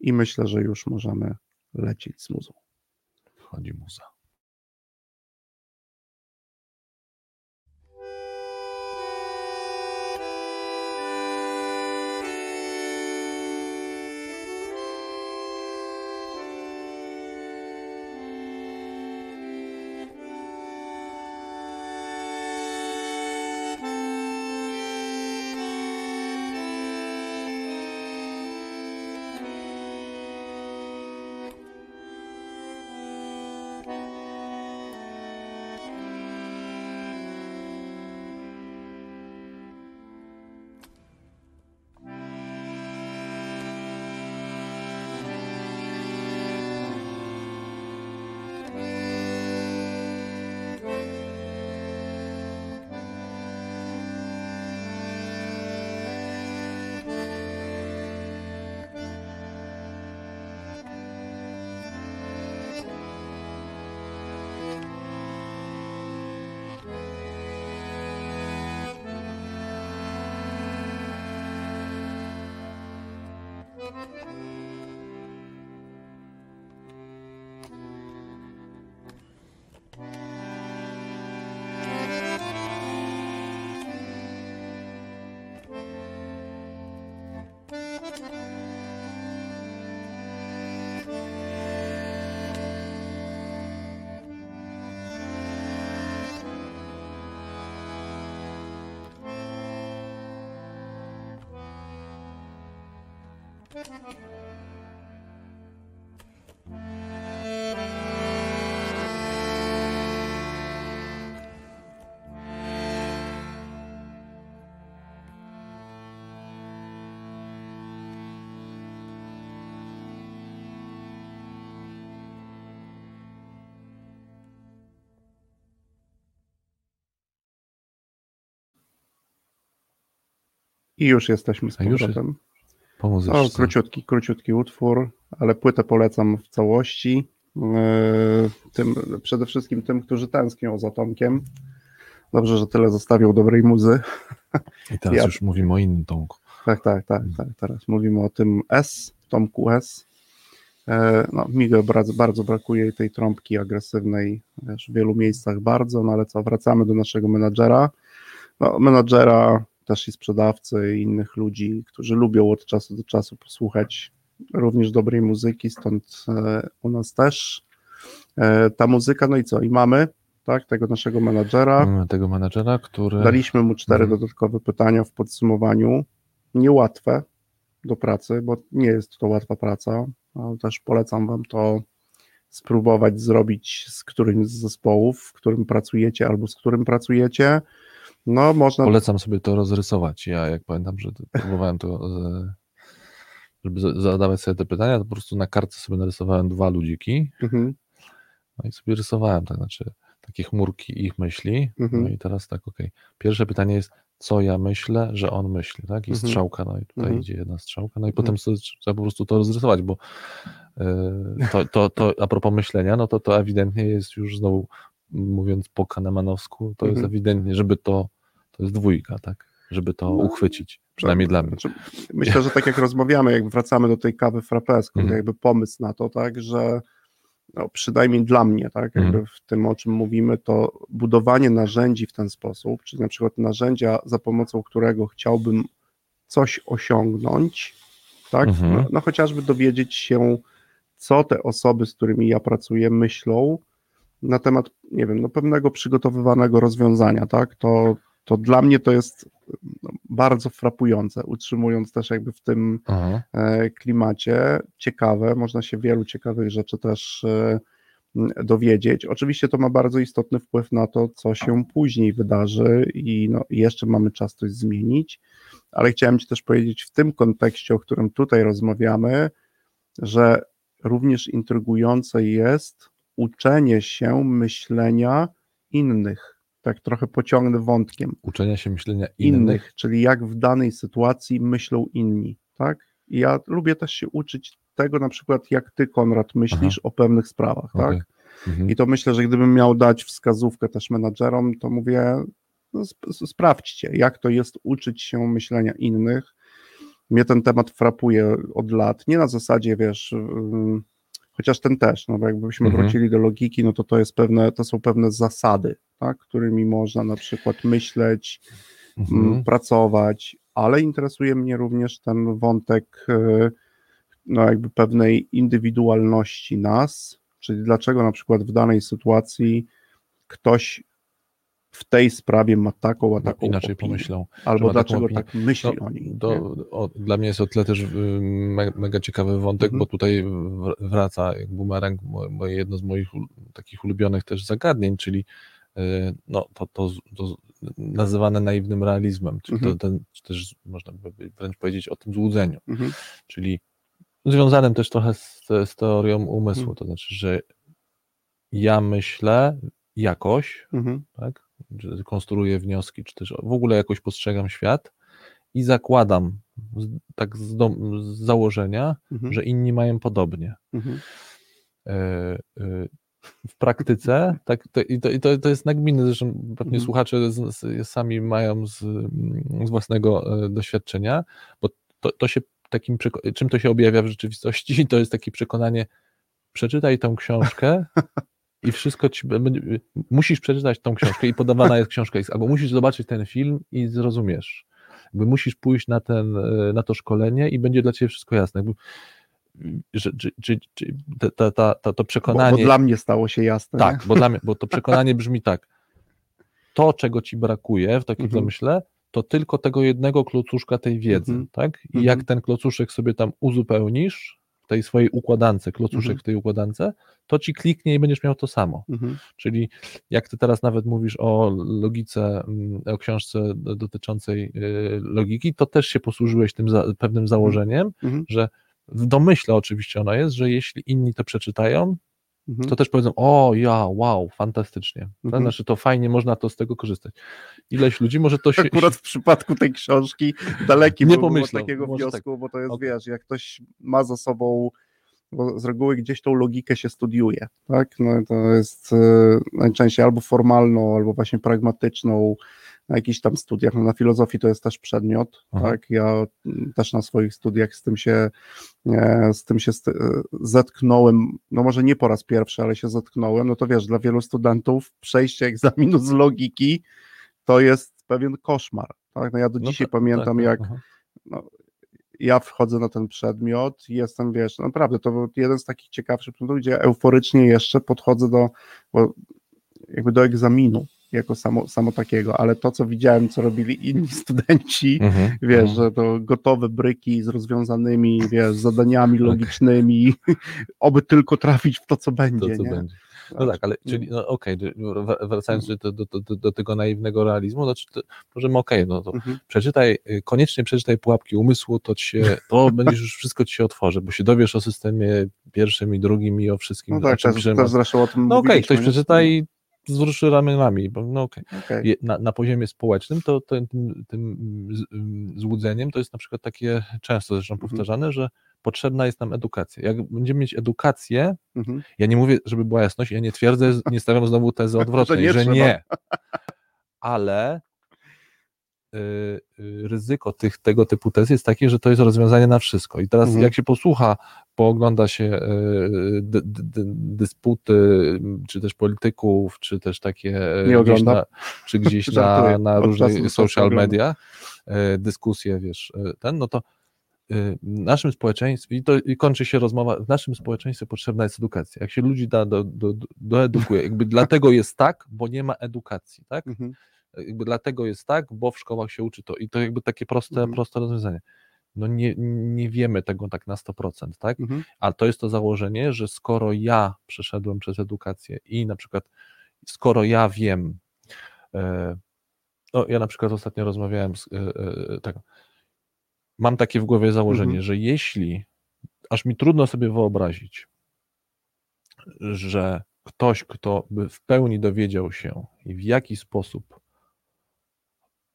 i myślę, że już możemy lecieć z muzą. Wchodzi muza. I już jesteśmy z powrotem. Po O, króciutki, króciutki utwór, ale płytę polecam w całości. Yy, Tym, przede wszystkim tym, którzy tęsknią za Tomkiem. Dobrze, że tyle zostawił dobrej muzy. I teraz Ja- już mówimy o innym Tomku. Tak, tak, tak, tak. Teraz mówimy o tym S, Tomku S. E, No, mi go bardzo, bardzo brakuje tej trąbki agresywnej wiesz, w wielu miejscach bardzo, no ale co, wracamy do naszego menadżera. No, menadżera też i sprzedawcy i innych ludzi, którzy lubią od czasu do czasu posłuchać również dobrej muzyki, stąd e, u nas też e, ta muzyka, no i co, i mamy, tak, tego naszego menadżera. Mamy tego menadżera, który... Daliśmy mu cztery Mhm. dodatkowe pytania w podsumowaniu. Niełatwe do pracy, bo nie jest to łatwa praca, ale też polecam Wam to spróbować zrobić z którymś z zespołów, w którym pracujecie albo z którym pracujecie. No, można. Polecam sobie to rozrysować. Ja jak pamiętam, że próbowałem to, e, żeby za- zadawać sobie te pytania, to po prostu na kartce sobie narysowałem dwa ludziki, Mhm, no i sobie rysowałem, tak znaczy takie chmurki ich myśli. Mhm. No i teraz tak, okej. Pierwsze pytanie jest, co ja myślę, że on myśli, tak? I Mhm. strzałka, no i tutaj Mhm. idzie jedna strzałka, no i potem sobie trzeba po prostu to rozrysować, bo e, to, to, to a propos myślenia, no to to ewidentnie jest już znowu, mówiąc po kanemanowsku, to jest Mhm. ewidentnie, żeby to, to jest dwójka, tak? Żeby to No. uchwycić, przynajmniej dla mnie. Znaczy, myślę, że tak jak rozmawiamy, jak wracamy do tej kawy frappé, skąd Mhm. jakby pomysł na to, tak, że no, przynajmniej dla mnie, tak, jakby Mhm. w tym, o czym mówimy, to budowanie narzędzi w ten sposób, czyli na przykład narzędzia, za pomocą którego chciałbym coś osiągnąć, tak, Mhm. no, no chociażby dowiedzieć się, co te osoby, z którymi ja pracuję, myślą na temat, nie wiem, no pewnego przygotowywanego rozwiązania, tak, to, to dla mnie to jest no, bardzo frapujące, utrzymując też jakby w tym Aha. e, klimacie. Ciekawe, można się wielu ciekawych rzeczy też e, m, dowiedzieć. Oczywiście to ma bardzo istotny wpływ na to, co się później wydarzy i no, jeszcze mamy czas coś zmienić, ale chciałem Ci też powiedzieć w tym kontekście, o którym tutaj rozmawiamy, że również intrygujące jest uczenie się myślenia innych. Tak trochę pociągnę wątkiem Uczenia się myślenia innych. innych, czyli jak w danej sytuacji myślą inni, tak? I ja lubię też się uczyć tego na przykład, jak ty, Konrad, myślisz o pewnych sprawach, tak? Okej. Mhm. I to myślę, że gdybym miał dać wskazówkę też menadżerom, to mówię, no, sp- sprawdźcie, jak to jest uczyć się myślenia innych. Mnie ten temat frapuje od lat, nie na zasadzie, wiesz, chociaż ten też, no bo jakbyśmy Mhm. wrócili do logiki, no to to jest pewne, to są pewne zasady, tak, którymi można na przykład myśleć, Mhm. pracować, ale interesuje mnie również ten wątek e, no jakby pewnej indywidualności nas, czyli dlaczego na przykład w danej sytuacji ktoś w tej sprawie ma taką, a No, taką inaczej opinię, pomyślą. albo dlaczego tak myśli No, o niej. nie? o, dla mnie jest o tyle też y, me, mega ciekawy wątek, Mhm. bo tutaj wraca jak bumerang mo- moje jedno z moich takich ulubionych też zagadnień, czyli no, to, to, to nazywane naiwnym realizmem, czyli Mhm. to ten, czy też można by wręcz powiedzieć o tym złudzeniu, Mhm. czyli związanym też trochę z, z teorią umysłu, Mhm. to znaczy, że ja myślę jakoś, Mhm. tak? Konstruuję wnioski, czy też w ogóle jakoś postrzegam świat i zakładam tak z, dom, z założenia, Mhm. że inni mają podobnie. E, w praktyce, tak, to, i, to, i to, to jest nagminne, zresztą pewnie Mhm. słuchacze z, z, sami mają z, z własnego e, doświadczenia, bo to, to się takim, czym to się objawia w rzeczywistości, to jest takie przekonanie, przeczytaj tą książkę i wszystko ci będzie, musisz przeczytać tą książkę i podawana jest książka, albo musisz zobaczyć ten film i zrozumiesz. Jakby musisz pójść na, ten, e, na to szkolenie i będzie dla ciebie wszystko jasne. Jakby, że, czy, czy, czy, ta, ta, ta, to Bo, przekonanie. bo dla mnie stało się jasne. Tak, bo, dla mnie, bo to przekonanie brzmi tak. To, czego ci brakuje w takim Mhm. zamyśle, to tylko tego jednego klocuszka tej wiedzy, Mhm. tak? I Mhm. jak ten klocuszek sobie tam uzupełnisz w tej swojej układance, klocuszek Mhm. w tej układance, to ci kliknie i będziesz miał to samo. Mhm. Czyli jak ty teraz nawet mówisz o logice, mm, o książce do- dotyczącej y, logiki, to też się posłużyłeś tym za, pewnym założeniem, Mhm. że w domyśle oczywiście ono jest, że jeśli inni to przeczytają, Mhm. to też powiedzą, o ja, wow, fantastycznie. Mhm. Znaczy to fajnie, można to z tego korzystać. Ileś ludzi może to się... Akurat w przypadku tej książki daleki Nie pomyślał, takiego tak. wniosku, bo to jest, Okej. wiesz, jak ktoś ma za sobą, bo z reguły gdzieś tą logikę się studiuje, tak? No to jest e, najczęściej albo formalną, albo właśnie pragmatyczną, na jakichś tam studiach, no na filozofii to jest też przedmiot, Aha. tak? Ja też na swoich studiach z tym się, e, z tym się e, zetknąłem, no może nie po raz pierwszy, ale się zetknąłem, no to wiesz, dla wielu studentów przejście egzaminu z logiki to jest pewien koszmar. Tak? No ja do No dzisiaj tak, pamiętam, tak, jak aha. ja wchodzę na ten przedmiot i jestem, wiesz, naprawdę to był jeden z takich ciekawszych przedmiotów, gdzie euforycznie jeszcze podchodzę do, jakby do egzaminu jako samo, samo takiego, ale to, co widziałem, co robili inni studenci, Mhm, wiesz, mhm. że to gotowe bryki z rozwiązanymi, wiesz, zadaniami logicznymi, oby tylko trafić w to, co będzie, to, co nie? będzie. No tak, ale czyli, no okej, wr- wracając do, do, do, do tego naiwnego realizmu, znaczy to możemy, okej, no to Mhm. przeczytaj, y, koniecznie przeczytaj Pułapki Umysłu, to ci się, to będziesz już wszystko ci się otworzy, bo się dowiesz o systemie pierwszym i drugim i o wszystkim, No tak, też, też zresztą o tym No okej, mówiliśmy, ktoś przeczyta i wzruszy ramionami, bo no. Okej. Je- Na, na poziomie społecznym to, to tym, tym złudzeniem to jest na przykład takie często zresztą Mhm. powtarzane, że potrzebna jest nam edukacja. Jak będziemy mieć edukację, Mhm. ja nie mówię, żeby była jasność, ja nie twierdzę, nie stawiam znowu tezy odwrotnej, nie że trzeba. nie. Ale ryzyko tych, tego typu tez jest takie, że to jest rozwiązanie na wszystko. I teraz Mhm. jak się posłucha, poogląda się y, dy, dy, dy, dysputy, czy też polityków, czy też takie y, gdzieś na, czy gdzieś na, na różnych social oglądam. media, y, dyskusje, wiesz, y, ten, no to y, w naszym społeczeństwie, i to i kończy się rozmowa, w naszym społeczeństwie potrzebna jest edukacja. Jak się ludzi da do, do, do, doedukuje, jakby dlatego jest tak, bo nie ma edukacji, tak? Mhm. Jakby dlatego jest tak, bo w szkołach się uczy to i to jakby takie proste, Mhm. proste rozwiązanie. No nie, nie wiemy tego tak na 100%, tak? Mhm. A to jest to założenie, że skoro ja przeszedłem przez edukację i na przykład skoro ja wiem, e, no ja na przykład ostatnio rozmawiałem z, e, e, tak, mam takie w głowie założenie, Mhm. że jeśli, aż mi trudno sobie wyobrazić, że ktoś, kto by w pełni dowiedział się i w jaki sposób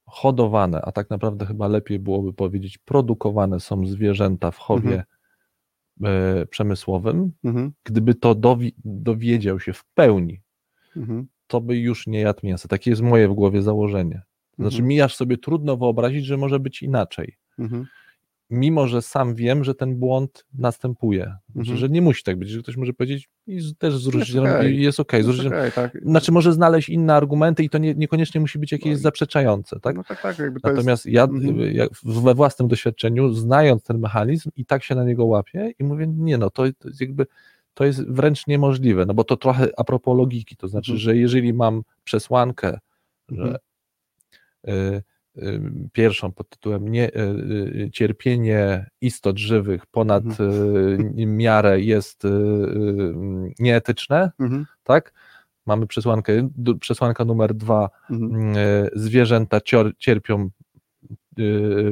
hodowane, a tak naprawdę chyba lepiej byłoby powiedzieć produkowane są zwierzęta w chowie e, przemysłowym, Mhm. gdyby to dowi- dowiedział się w pełni, Mhm. to by już nie jadł mięsa. Takie jest moje w głowie założenie. Znaczy, Mhm. mi aż sobie trudno wyobrazić, że może być inaczej. Mimo, że sam wiem, że ten błąd następuje. Mhm. że nie musi tak być, że ktoś może powiedzieć i z- też Jest okej. i jest okej. Jest zwrócić- okej, tak. Znaczy, może znaleźć inne argumenty i to nie, niekoniecznie musi być jakieś No zaprzeczające, tak? No tak, tak, Natomiast ja, Mhm. ja we własnym doświadczeniu, znając ten mechanizm i tak się na niego łapię i mówię, nie no, to, to jest jakby, to jest wręcz niemożliwe, no bo to trochę a propos logiki, to znaczy, Mhm. że jeżeli mam przesłankę, że Mhm. y, pierwszą pod tytułem nie, y, y, cierpienie istot żywych ponad Mhm. y, miarę jest y, y, nieetyczne, Mhm. tak? Mamy przesłankę, przesłanka numer dwa, Mhm. zwierzęta cierpią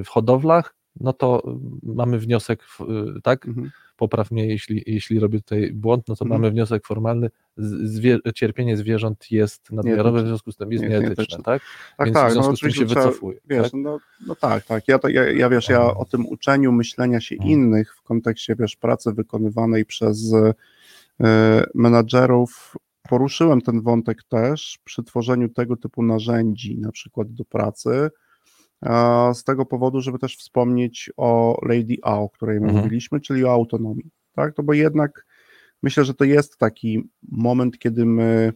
w hodowlach, no to mamy wniosek, e, tak, Mhm. popraw mnie, jeśli, jeśli robię tutaj błąd, no to Mhm. mamy wniosek formalny, zwie, cierpienie zwierząt jest nadmiarowe, w związku z tym jest Jest nieetyczne, tak? Tak, Więc tak, w no związku z tym się trzeba, wycofuje. Wiesz, tak? no, no tak, tak. Ja, to, ja, ja wiesz, ja o tym uczeniu myślenia się Mhm. innych w kontekście, wiesz, pracy wykonywanej przez e, menadżerów poruszyłem ten wątek też przy tworzeniu tego typu narzędzi, na przykład do pracy, z tego powodu, żeby też wspomnieć o Lady A, o której Mhm. mówiliśmy, czyli o autonomii, tak, to bo jednak myślę, że to jest taki moment, kiedy my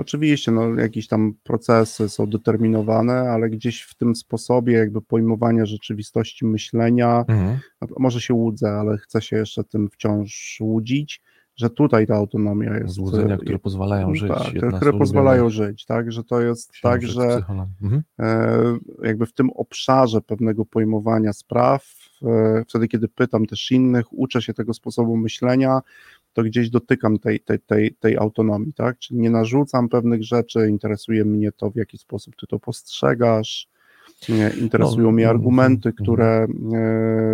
Oczywiście, no, jakieś tam procesy są determinowane, ale gdzieś w tym sposobie jakby pojmowania rzeczywistości myślenia, Mhm. no, może się łudzę, ale chcę się jeszcze tym wciąż łudzić, że tutaj ta autonomia jest. Złudzenia, e, które pozwalają no żyć. Tak, które pozwalają ulubionych żyć, tak, że to jest tak, że. Mhm. e, jakby w tym obszarze pewnego pojmowania spraw, e, wtedy kiedy pytam też innych, uczę się tego sposobu myślenia, to gdzieś dotykam tej, tej, tej, tej autonomii, tak? Czyli nie narzucam pewnych rzeczy, interesuje mnie to, w jaki sposób ty to postrzegasz, interesują No, mnie mhm, argumenty, mhm. które,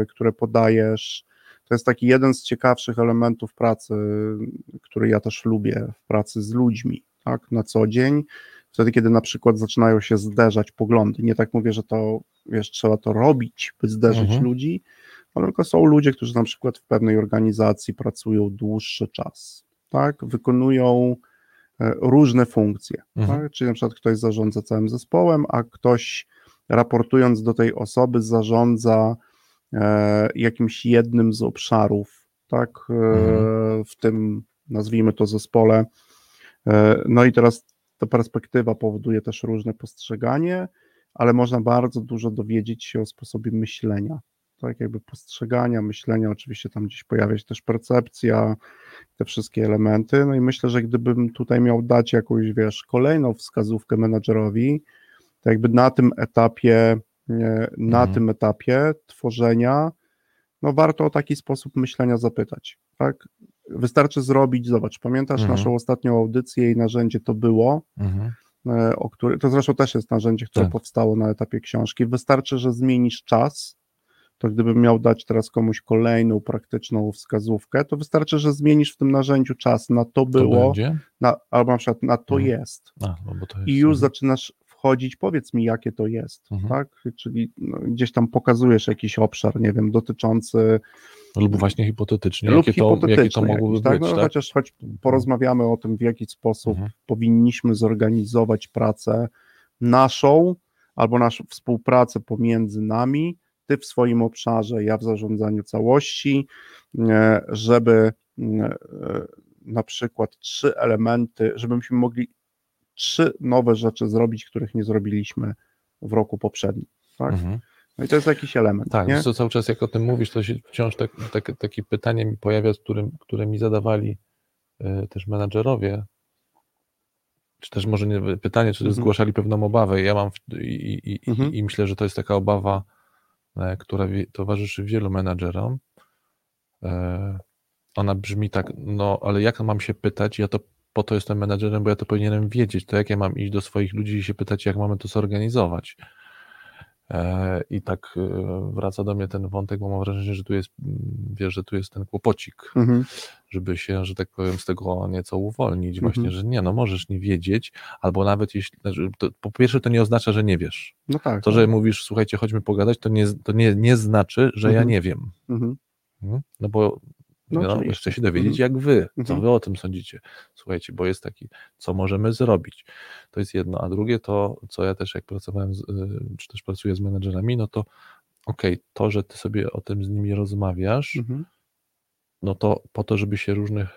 które podajesz. To jest taki jeden z ciekawszych elementów pracy, który ja też lubię w pracy z ludźmi, tak, na co dzień. Wtedy, kiedy na przykład zaczynają się zderzać poglądy. Nie tak mówię, że to, wiesz, trzeba to robić, by zderzyć Mhm. ludzi, ale tylko są ludzie, którzy na przykład w pewnej organizacji pracują dłuższy czas, tak, wykonują e, różne funkcje, Mhm. tak? czyli na przykład ktoś zarządza całym zespołem, a ktoś raportując do tej osoby zarządza jakimś jednym z obszarów, tak, e, Mhm. w tym nazwijmy to zespole. E, no i teraz ta perspektywa powoduje też różne postrzeganie, ale można bardzo dużo dowiedzieć się o sposobie myślenia, tak, jakby postrzegania, myślenia, oczywiście tam gdzieś pojawia się też percepcja, te wszystkie elementy, no i myślę, że gdybym tutaj miał dać jakąś, wiesz, kolejną wskazówkę menadżerowi, to jakby na tym etapie, e, na Mhm. tym etapie tworzenia, no warto o taki sposób myślenia zapytać, tak? Wystarczy zrobić, zobacz, pamiętasz Mhm. naszą ostatnią audycję i narzędzie to było, Mhm. e, o który, to zresztą też jest narzędzie, które Tak. powstało na etapie książki. Wystarczy, że zmienisz czas, to gdybym miał dać teraz komuś kolejną praktyczną wskazówkę, to wystarczy, że zmienisz w tym narzędziu czas na to To było, będzie? na, albo na przykład na to Mhm. jest. A, no to jest, I już mhm. zaczynasz wchodzić, powiedz mi, jakie to jest, Mhm. tak? Czyli no, gdzieś tam pokazujesz jakiś obszar, nie wiem, dotyczący Lub właśnie hipotetycznie, lub jakie to, jakie to tak? być, No, tak? Chociaż choć porozmawiamy o tym, w jaki sposób Mhm. powinniśmy zorganizować pracę naszą albo naszą współpracę pomiędzy nami, ty w swoim obszarze, ja w zarządzaniu całości, e, żeby e, na przykład trzy elementy, żebyśmy mogli trzy nowe rzeczy zrobić, których nie zrobiliśmy w roku poprzednim. Tak? Mhm. No i to jest jakiś element. Tak, nie? co, cały czas jak o tym mówisz, to się wciąż tak, tak, takie pytanie mi pojawia, z którym, które mi zadawali e, też menadżerowie. czy też może nie pytanie, czy Mhm. zgłaszali pewną obawę. Ja mam w, i, i, Mhm. i, myślę, że to jest taka obawa, e, która wie, towarzyszy wielu menadżerom. E, ona brzmi tak, no ale jak mam się pytać? Ja to po to jestem menadżerem, bo ja to powinienem wiedzieć. To jak ja mam iść do swoich ludzi i się pytać, jak mamy to zorganizować? E, I tak e, wraca do mnie ten wątek, bo mam wrażenie, że tu jest, mm, wiesz, że tu jest ten kłopocik Mhm. żeby się, że tak powiem, z tego nieco uwolnić. Mhm. Właśnie, że nie, no możesz nie wiedzieć, albo nawet jeśli, znaczy, to, po pierwsze to nie oznacza, że nie wiesz. No tak. To, że mówisz, słuchajcie, chodźmy pogadać, to nie, to nie, nie znaczy, że ja Mhm. nie wiem. Mhm. Mhm. No bo No oczywiście. chcę się dowiedzieć, jak wy, co Mhm. wy o tym sądzicie. Słuchajcie, bo jest taki, co możemy zrobić. To jest jedno, a drugie to, co ja też jak pracowałem, z, y, czy też pracuję z menedżerami, no to okej, to, że ty sobie o tym z nimi rozmawiasz, Mhm. no to po to, żeby się różnych,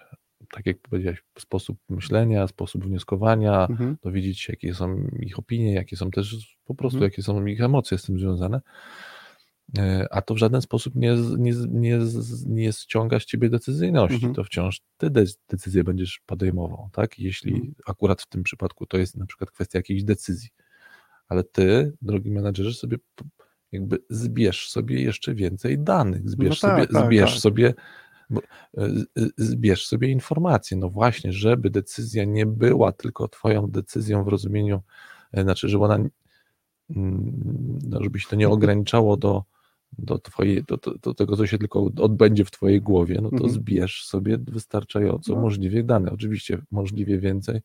tak jak powiedziałeś, sposób myślenia, sposób wnioskowania, Mhm. dowiedzieć się, jakie są ich opinie, jakie są też po prostu, Mhm. jakie są ich emocje z tym związane. E, A to w żaden sposób nie, nie, nie, nie ściąga z ciebie decyzyjności. Mhm. To wciąż ty de- decyzję będziesz podejmował, tak? Jeśli Mhm. akurat w tym przypadku to jest na przykład kwestia jakiejś decyzji. Ale ty, drogi menadżerze, sobie jakby zbierz sobie jeszcze więcej danych, zbierz tak, sobie, tak, zbierz tak. sobie bo, e, z- zbierz sobie informacje. No właśnie, żeby decyzja nie była tylko twoją decyzją w rozumieniu, e, znaczy, żeby ona, mm, no, żeby się to nie ograniczało do, do, twojej, do, do, tego, co się tylko odbędzie w twojej głowie, no to Mhm. zbierz sobie wystarczająco No. możliwie dane. Oczywiście możliwie więcej.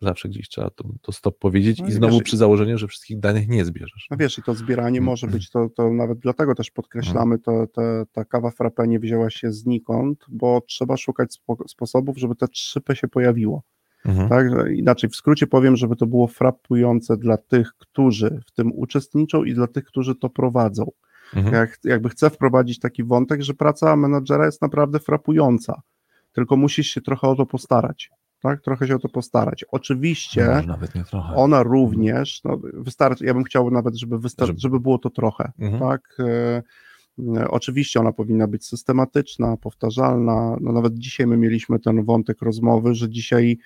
Zawsze gdzieś trzeba to, to stop powiedzieć No i i znowu wiesz, przy założeniu, że wszystkich danych nie zbierzesz. No wiesz, i to zbieranie Mm, może być, to, to nawet dlatego też podkreślamy, to, to, ta kawa frappe nie wzięła się znikąd, bo trzeba szukać spo, sposobów, żeby te 3P się pojawiło. Mhm. Tak? Inaczej, w skrócie powiem, żeby to było frappujące dla tych, którzy w tym uczestniczą i dla tych, którzy to prowadzą. Mhm. Jak, jakby chcę wprowadzić taki wątek, że praca menadżera jest naprawdę frapująca, tylko musisz się trochę o to postarać. Tak? Trochę się o to postarać. Oczywiście Może nawet nie trochę. ona również, no, wystarczy, ja bym chciał nawet, żeby, wystar- Żeby- żeby było to trochę, Mhm. tak? E, e, oczywiście ona powinna być systematyczna, powtarzalna, no nawet dzisiaj my mieliśmy ten wątek rozmowy, że dzisiaj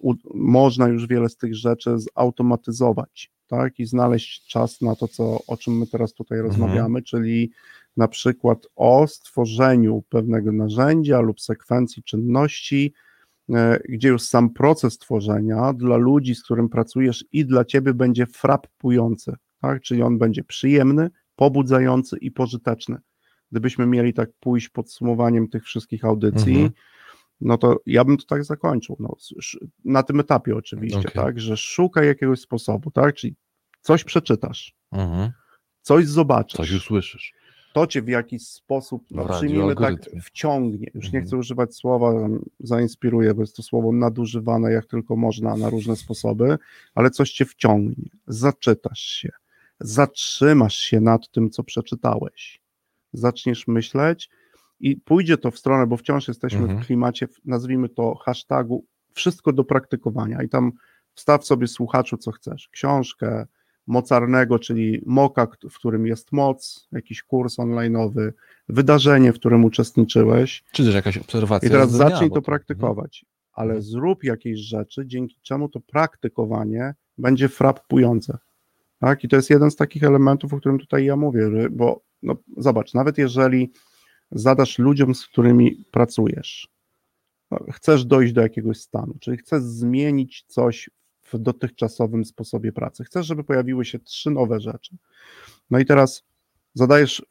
u, można już wiele z tych rzeczy zautomatyzować, tak? I znaleźć czas na to, co, o czym my teraz tutaj Mhm. rozmawiamy, czyli na przykład o stworzeniu pewnego narzędzia lub sekwencji czynności, e, gdzie już sam proces tworzenia dla ludzi, z którym pracujesz i dla ciebie będzie frappujący, tak? Czyli on będzie przyjemny, pobudzający i pożyteczny. Gdybyśmy mieli tak pójść podsumowaniem tych wszystkich audycji, Mhm. No to ja bym to tak zakończył. No, na tym etapie oczywiście, Okej. tak, że szukaj jakiegoś sposobu, tak? Czyli coś przeczytasz, Mhm. coś zobaczysz Coś usłyszysz. to cię w jakiś sposób, no, przyjmijmy tak, wciągnie. Już nie Mhm. chcę używać słowa zainspiruje, bo jest to słowo nadużywane jak tylko można na różne sposoby, ale coś cię wciągnie. Zaczytasz się, zatrzymasz się nad tym, co przeczytałeś. Zaczniesz myśleć i pójdzie to w stronę, bo wciąż jesteśmy Mhm. w klimacie, nazwijmy to hashtagu, wszystko do praktykowania i tam wstaw sobie słuchaczu, co chcesz. Książkę, mocarnego, czyli moka, w którym jest moc, jakiś kurs online'owy, wydarzenie, w którym uczestniczyłeś Czy też jakaś obserwacja. i teraz dnia, zacznij bo to praktykować, ale Mhm. zrób jakieś rzeczy, dzięki czemu to praktykowanie będzie frappujące. Tak? I to jest jeden z takich elementów, o którym tutaj ja mówię, bo no, zobacz, nawet jeżeli zadasz ludziom, z którymi pracujesz, no, chcesz dojść do jakiegoś stanu, czyli chcesz zmienić coś w dotychczasowym sposobie pracy, chcesz, żeby pojawiły się trzy nowe rzeczy. No i teraz zadajesz,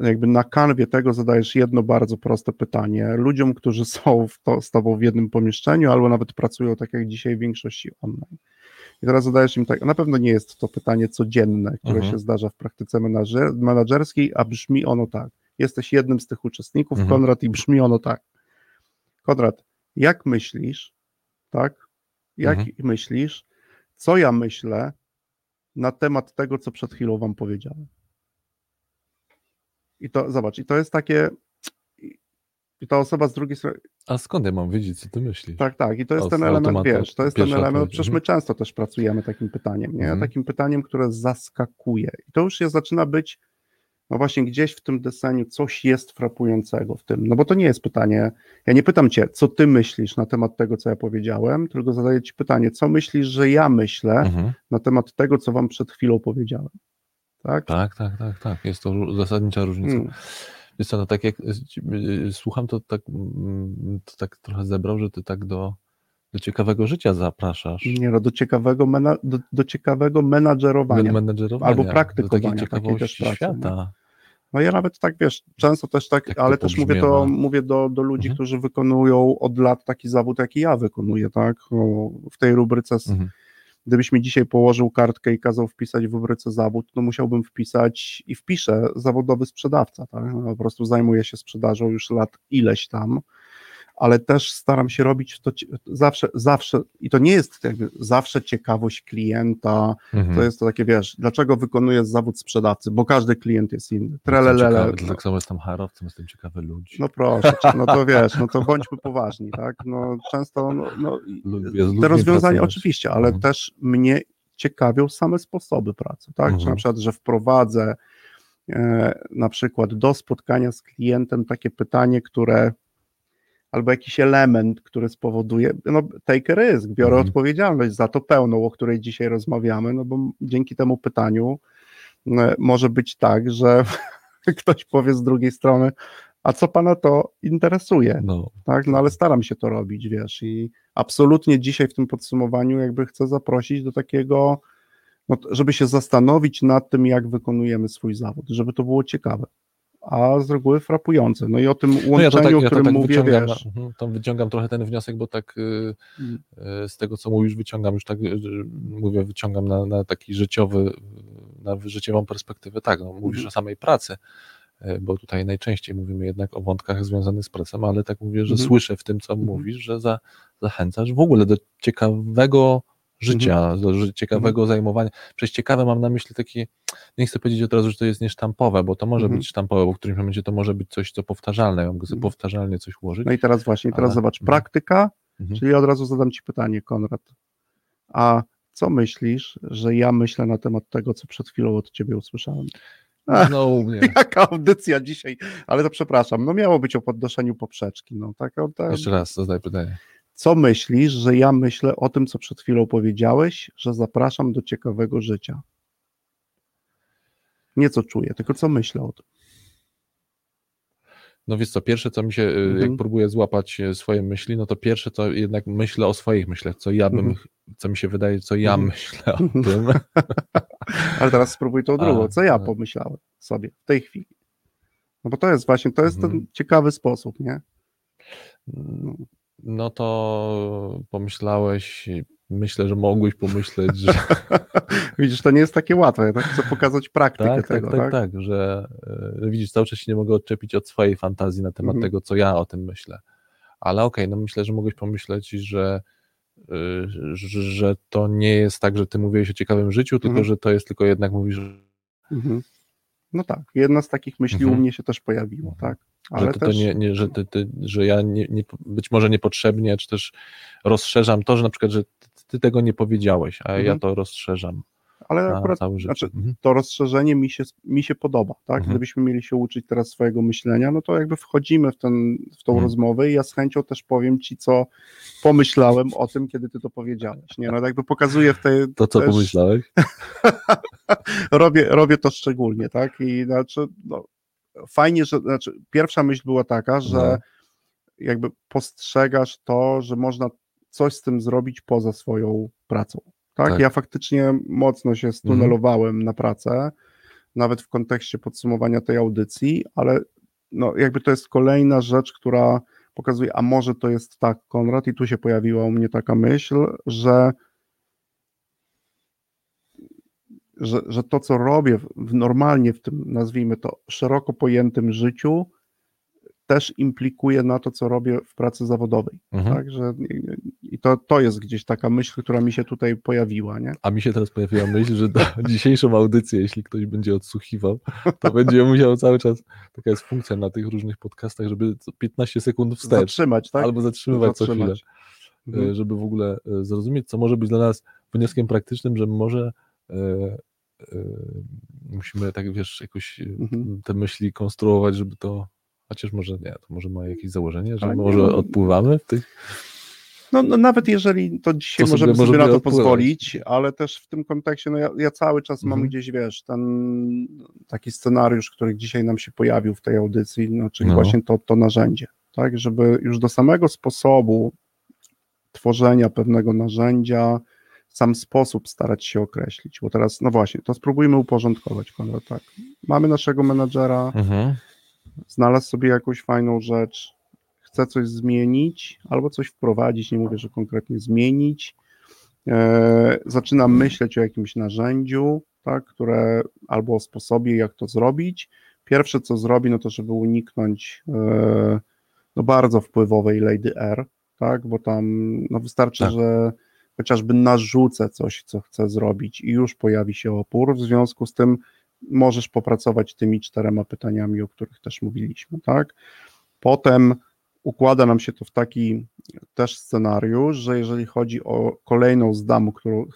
jakby na kanwie tego zadajesz jedno bardzo proste pytanie ludziom, którzy są w to, z tobą w jednym pomieszczeniu, albo nawet pracują tak jak dzisiaj w większości online. I teraz zadajesz im tak, na pewno nie jest to pytanie codzienne, które Mhm. się zdarza w praktyce menadżer, menadżerskiej, a brzmi ono tak. Jesteś jednym z tych uczestników, Mhm. Konrad, i brzmi ono tak. Konrad, jak myślisz, tak? Jak Mhm. myślisz, co ja myślę na temat tego, co przed chwilą wam powiedziałem? I to, zobacz, i to jest takie, i- ta osoba z drugiej strony, A skąd ja mam wiedzieć, co ty myślisz? tak, tak, i to jest O, ten element, wiesz, to jest ten element, odpowiedź, przecież mhm. my często też pracujemy takim pytaniem, nie? Mhm. Takim pytaniem, które zaskakuje. I to już się zaczyna być no właśnie gdzieś w tym deseniu coś jest frapującego w tym, no bo to nie jest pytanie, ja nie pytam cię, co ty myślisz na temat tego, co ja powiedziałem, tylko zadaję ci pytanie, co myślisz, że ja myślę Mhm. na temat tego, co wam przed chwilą powiedziałem. Tak? Tak, tak, tak, tak. Jest to zasadnicza różnica. Mm. Wiesz co, no tak jak y, y, słucham, to tak, mm, to tak trochę zebrał, że ty tak do, do ciekawego życia zapraszasz. Nie no, do ciekawego, mena, do, do ciekawego menadżerowania. menedżerowania, Albo do praktykowania takiej takiej ciekawości też pracy, świata. No ja nawet tak, wiesz, często też tak, to ale też mówię to, mówię do, do ludzi, Mhm. którzy wykonują od lat taki zawód, jaki ja wykonuję, tak? O, W tej rubryce, Mhm. gdybyś mi dzisiaj położył kartkę i kazał wpisać w rubryce zawód, to musiałbym wpisać i wpiszę zawodowy sprzedawca, tak? No, po prostu zajmuję się sprzedażą już lat ileś tam, ale też staram się robić to zawsze, zawsze, i to nie jest jakby zawsze ciekawość klienta, Mhm. to jest to takie, wiesz, dlaczego wykonuję zawód sprzedawcy, bo każdy klient jest inny. Trelelele. No, Tak samo jestem harowcem, jestem ciekawy ludzi. no proszę no to wiesz, no to bądźmy poważni, tak? No często, no, no te rozwiązania oczywiście, ale Mhm. też mnie ciekawią same sposoby pracy, tak? Czy Mhm. na przykład, że wprowadzę e, na przykład do spotkania z klientem takie pytanie, które albo jakiś element, który spowoduje, no take risk, biorę Mhm. odpowiedzialność za to pełną, o której dzisiaj rozmawiamy, no bo dzięki temu pytaniu może być tak, że ktoś powie z drugiej strony, a co pana to interesuje? No, tak, no ale staram się to robić, wiesz, i absolutnie dzisiaj w tym podsumowaniu jakby chcę zaprosić do takiego, no, żeby się zastanowić nad tym, jak wykonujemy swój zawód, żeby to było ciekawe, a z reguły frapujące, no i o tym łączeniu, no ja tak, o ja którym tak mówię, wyciągam, wiesz, mhm, to wyciągam trochę ten wniosek, bo tak y, Mm. y, z tego, co mówisz, wyciągam już tak, y, mówię, wyciągam na, na taki życiowy, na życiową perspektywę, tak, no, mówisz Mhm. o samej pracy, y, bo tutaj najczęściej mówimy jednak o wątkach związanych z pracą, ale tak mówię, że Mhm. słyszę w tym, co Mhm. mówisz, że za, zachęcasz w ogóle do ciekawego życia, do ży- ciekawego zajmowania. Przez ciekawe mam na myśli takie, nie chcę powiedzieć od razu, że to jest niesztampowe, bo to może Mhm. być sztampowe, bo w którymś momencie to może być coś, co powtarzalne, ja mogę sobie Mhm. powtarzalnie coś ułożyć. no i teraz właśnie, teraz Ale- zobacz, mhm. praktyka, Mhm. czyli od razu zadam Ci pytanie, Konrad, a co myślisz, że ja myślę na temat tego, co przed chwilą od Ciebie usłyszałem? Ach. No, u mnie. Jaka audycja dzisiaj, ale to przepraszam, no miało być o podnoszeniu poprzeczki, no tak, tak. Jeszcze raz zadaj pytanie. Co myślisz, że ja myślę o tym, co przed chwilą powiedziałeś, że zapraszam do ciekawego życia? Nie co czuję, tylko co myślę o tym. No wiesz co, pierwsze co mi się, y, Mhm. jak próbuję złapać y, swoje myśli, no to pierwsze to jednak myślę o swoich myślach, co ja bym, Mhm. co mi się wydaje, co ja Mhm. myślę o tym. Ale teraz spróbuj tą drugą, co ja pomyślałem sobie w tej chwili. No bo to jest właśnie, to jest ten Mhm. ciekawy sposób, nie? No to pomyślałeś, myślę, że mogłeś pomyśleć, że Widzisz, to nie jest takie łatwe, ja tak chcę pokazać praktykę tak, tak, tego, tak, tak, że y, widzisz, cały czas się nie mogę odczepić od swojej fantazji na temat Mhm. tego, co ja o tym myślę. Ale okej, no myślę, że mogłeś pomyśleć, że, y, że, że to nie jest tak, że ty mówiłeś o ciekawym życiu, tylko Mhm. że to jest tylko jednak mówisz, Mhm. No tak, jedna z takich myśli Mhm. u mnie się też pojawiło, tak. Ale że, ty, też, to nie, nie, że, ty, ty, że ja nie, nie, być może niepotrzebnie, czy też rozszerzam to, że na przykład, że ty, ty tego nie powiedziałeś, a ja Mhm. to rozszerzam ale na akurat znaczy, Mhm. to rozszerzenie mi się, mi się podoba, tak? Mhm. Gdybyśmy mieli się uczyć teraz swojego myślenia, no to jakby wchodzimy w, ten, w tą Mhm. rozmowę i ja z chęcią też powiem Ci, co pomyślałem o tym, kiedy Ty to powiedziałeś, nie? No jakby pokazuję w tej... To co też- pomyślałeś? robię, robię to szczególnie, tak? I znaczy, no, fajnie, że, znaczy, pierwsza myśl była taka, że No. jakby postrzegasz to, że można coś z tym zrobić poza swoją pracą. Tak? Tak. Ja faktycznie mocno się stunelowałem na pracę, nawet w kontekście podsumowania tej audycji, ale no, jakby to jest kolejna rzecz, która pokazuje, a może to jest tak, Konrad, i tu się pojawiła u mnie taka myśl, że że, że to, co robię w normalnie w tym, nazwijmy to, szeroko pojętym życiu, też implikuje na to, co robię w pracy zawodowej. Mhm. Także i, to, to jest gdzieś taka myśl, która mi się tutaj pojawiła, nie? A mi się teraz pojawiła myśl, że na dzisiejszą audycję, jeśli ktoś będzie odsłuchiwał, to będzie musiał cały czas, taka jest funkcja na tych różnych podcastach, żeby co 15 sekund wstecz Zatrzymać, tak? albo zatrzymywać co chwilę, Zatrzymać. Mhm. e, żeby w ogóle e, zrozumieć, co może być dla nas wnioskiem praktycznym, że może e, musimy tak, wiesz, jakoś Mhm. te myśli konstruować, żeby to, chociaż może nie, to może ma jakieś założenie, że Ale nie, może no- odpływamy w tych, No, no nawet jeżeli to dzisiaj To sobie możemy sobie, możemy na to odpływać. pozwolić, ale też w tym kontekście, no ja, ja cały czas mam Mhm. gdzieś, wiesz, ten taki scenariusz, który dzisiaj nam się pojawił w tej audycji, no, czyli No. właśnie to, to narzędzie, tak, żeby już do samego sposobu tworzenia pewnego narzędzia, sam sposób starać się określić, bo teraz, no właśnie, to spróbujmy uporządkować, Konrad, tak. Mamy naszego menadżera, mhm. Znalazł sobie jakąś fajną rzecz, chce coś zmienić albo coś wprowadzić, nie mówię, że konkretnie zmienić, e, zaczyna myśleć o jakimś narzędziu, tak, które albo o sposobie, jak to zrobić. Pierwsze, co zrobi, no to żeby uniknąć e, no bardzo wpływowej Lady R, tak, bo tam no wystarczy, Tak. że chociażby narzucę coś, co chcę zrobić i już pojawi się opór, w związku z tym możesz popracować tymi czterema pytaniami, o których też mówiliśmy, tak? Potem układa nam się to w taki też scenariusz, że jeżeli chodzi o kolejną z dam, którą,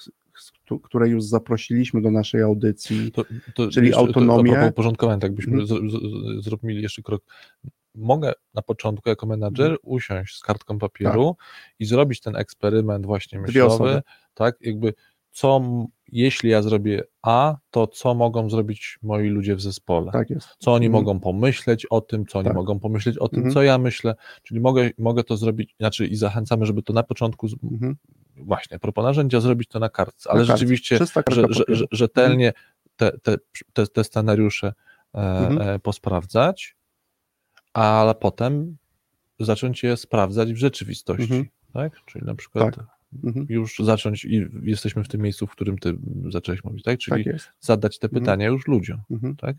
której już zaprosiliśmy do naszej audycji, To, to Czyli jeszcze, autonomię. To, uporządkowania, tak byśmy Mhm. z, z, zrobili jeszcze krok. Mogę na początku jako menadżer Mhm. usiąść z kartką papieru i zrobić ten eksperyment właśnie myślowy, tak, jakby co, jeśli ja zrobię A, to co mogą zrobić moi ludzie w zespole? tak jest. Co oni Mhm. mogą pomyśleć o tym, co oni Tak. mogą pomyśleć o tym, Mhm. co ja myślę, czyli mogę, mogę to zrobić, znaczy i zachęcamy, żeby to na początku, z- Mhm. właśnie, propos narzędzia, zrobić to na kartce, ale Na kartce. rzeczywiście że, że, rzetelnie te, te, te, te scenariusze e, Mhm. e, posprawdzać, ale potem zacząć je sprawdzać w rzeczywistości. Mhm. Tak? Czyli na przykład Tak. Mhm. już zacząć i jesteśmy w tym miejscu, w którym ty zacząłeś mówić, tak? Czyli Tak zadać te Mhm. pytania już ludziom, Mhm. tak?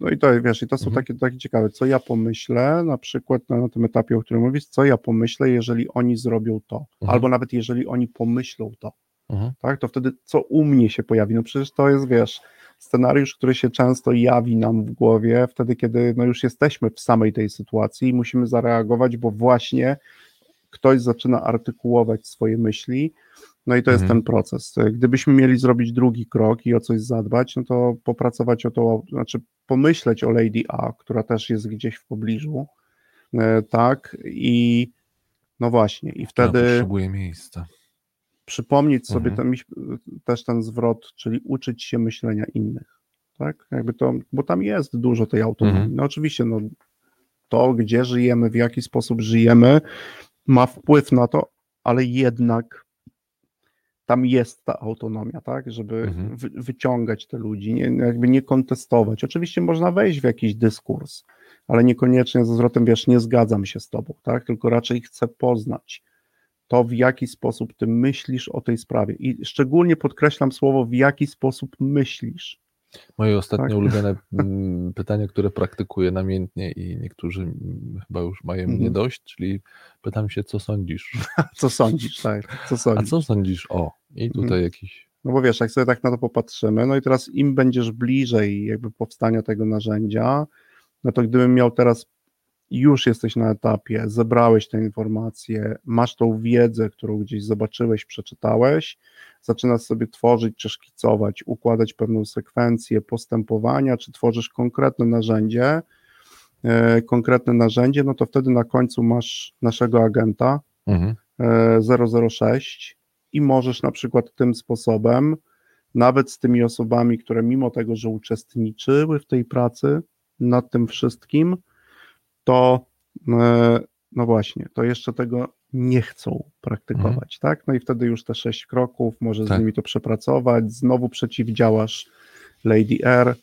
No i to, wiesz, i to są Mhm. takie, takie ciekawe, co ja pomyślę, na przykład na, na tym etapie, o którym mówisz, co ja pomyślę, jeżeli oni zrobią to, Mhm. albo nawet jeżeli oni pomyślą to, Mhm. tak, to wtedy co u mnie się pojawi, no przecież to jest, wiesz, scenariusz, który się często jawi nam w głowie, wtedy, kiedy no już jesteśmy w samej tej sytuacji i musimy zareagować, bo właśnie ktoś zaczyna artykułować swoje myśli, no i to jest Mhm. ten proces. Gdybyśmy mieli zrobić drugi krok i o coś zadbać, no to popracować o to, znaczy pomyśleć o Lady A, która też jest gdzieś w pobliżu, e, tak, i no właśnie, i Ja wtedy potrzebuję miejsca. przypomnieć sobie Mhm. ten, też ten zwrot, czyli uczyć się myślenia innych, tak, jakby to, bo tam jest dużo tej autonomii. Mhm. No oczywiście, no to, gdzie żyjemy, w jaki sposób żyjemy, ma wpływ na to, ale jednak tam jest ta autonomia, tak, żeby Mhm. wy, wyciągać te ludzi, nie, jakby nie kontestować. Oczywiście można wejść w jakiś dyskurs, ale niekoniecznie ze zwrotem, wiesz, nie zgadzam się z tobą, tak, tylko raczej chcę poznać to, w jaki sposób ty myślisz o tej sprawie i szczególnie podkreślam słowo, w jaki sposób myślisz. Moje ostatnie Tak. ulubione mm, pytanie, które praktykuję namiętnie i niektórzy chyba już mają Mhm. mnie dość, czyli pytam się, co sądzisz? Co sądzisz, tak, co A sądzisz? co sądzisz o? I tutaj Mhm. jakiś. No bo wiesz, jak sobie tak na to popatrzymy, no i teraz im będziesz bliżej jakby powstania tego narzędzia, no to gdybym miał teraz, już jesteś na etapie, zebrałeś te informacje, masz tą wiedzę, którą gdzieś zobaczyłeś, przeczytałeś, zaczynasz sobie tworzyć czy szkicować, układać pewną sekwencję postępowania, czy tworzysz konkretne narzędzie, e, konkretne narzędzie, no to wtedy na końcu masz naszego agenta, Mhm. e, 006 i możesz na przykład tym sposobem, nawet z tymi osobami, które mimo tego, że uczestniczyły w tej pracy nad tym wszystkim, to e, no właśnie, to jeszcze tego nie chcą praktykować, tak? No i wtedy już te sześć kroków, możesz Tak. z nimi to przepracować, znowu przeciwdziałasz Lady R,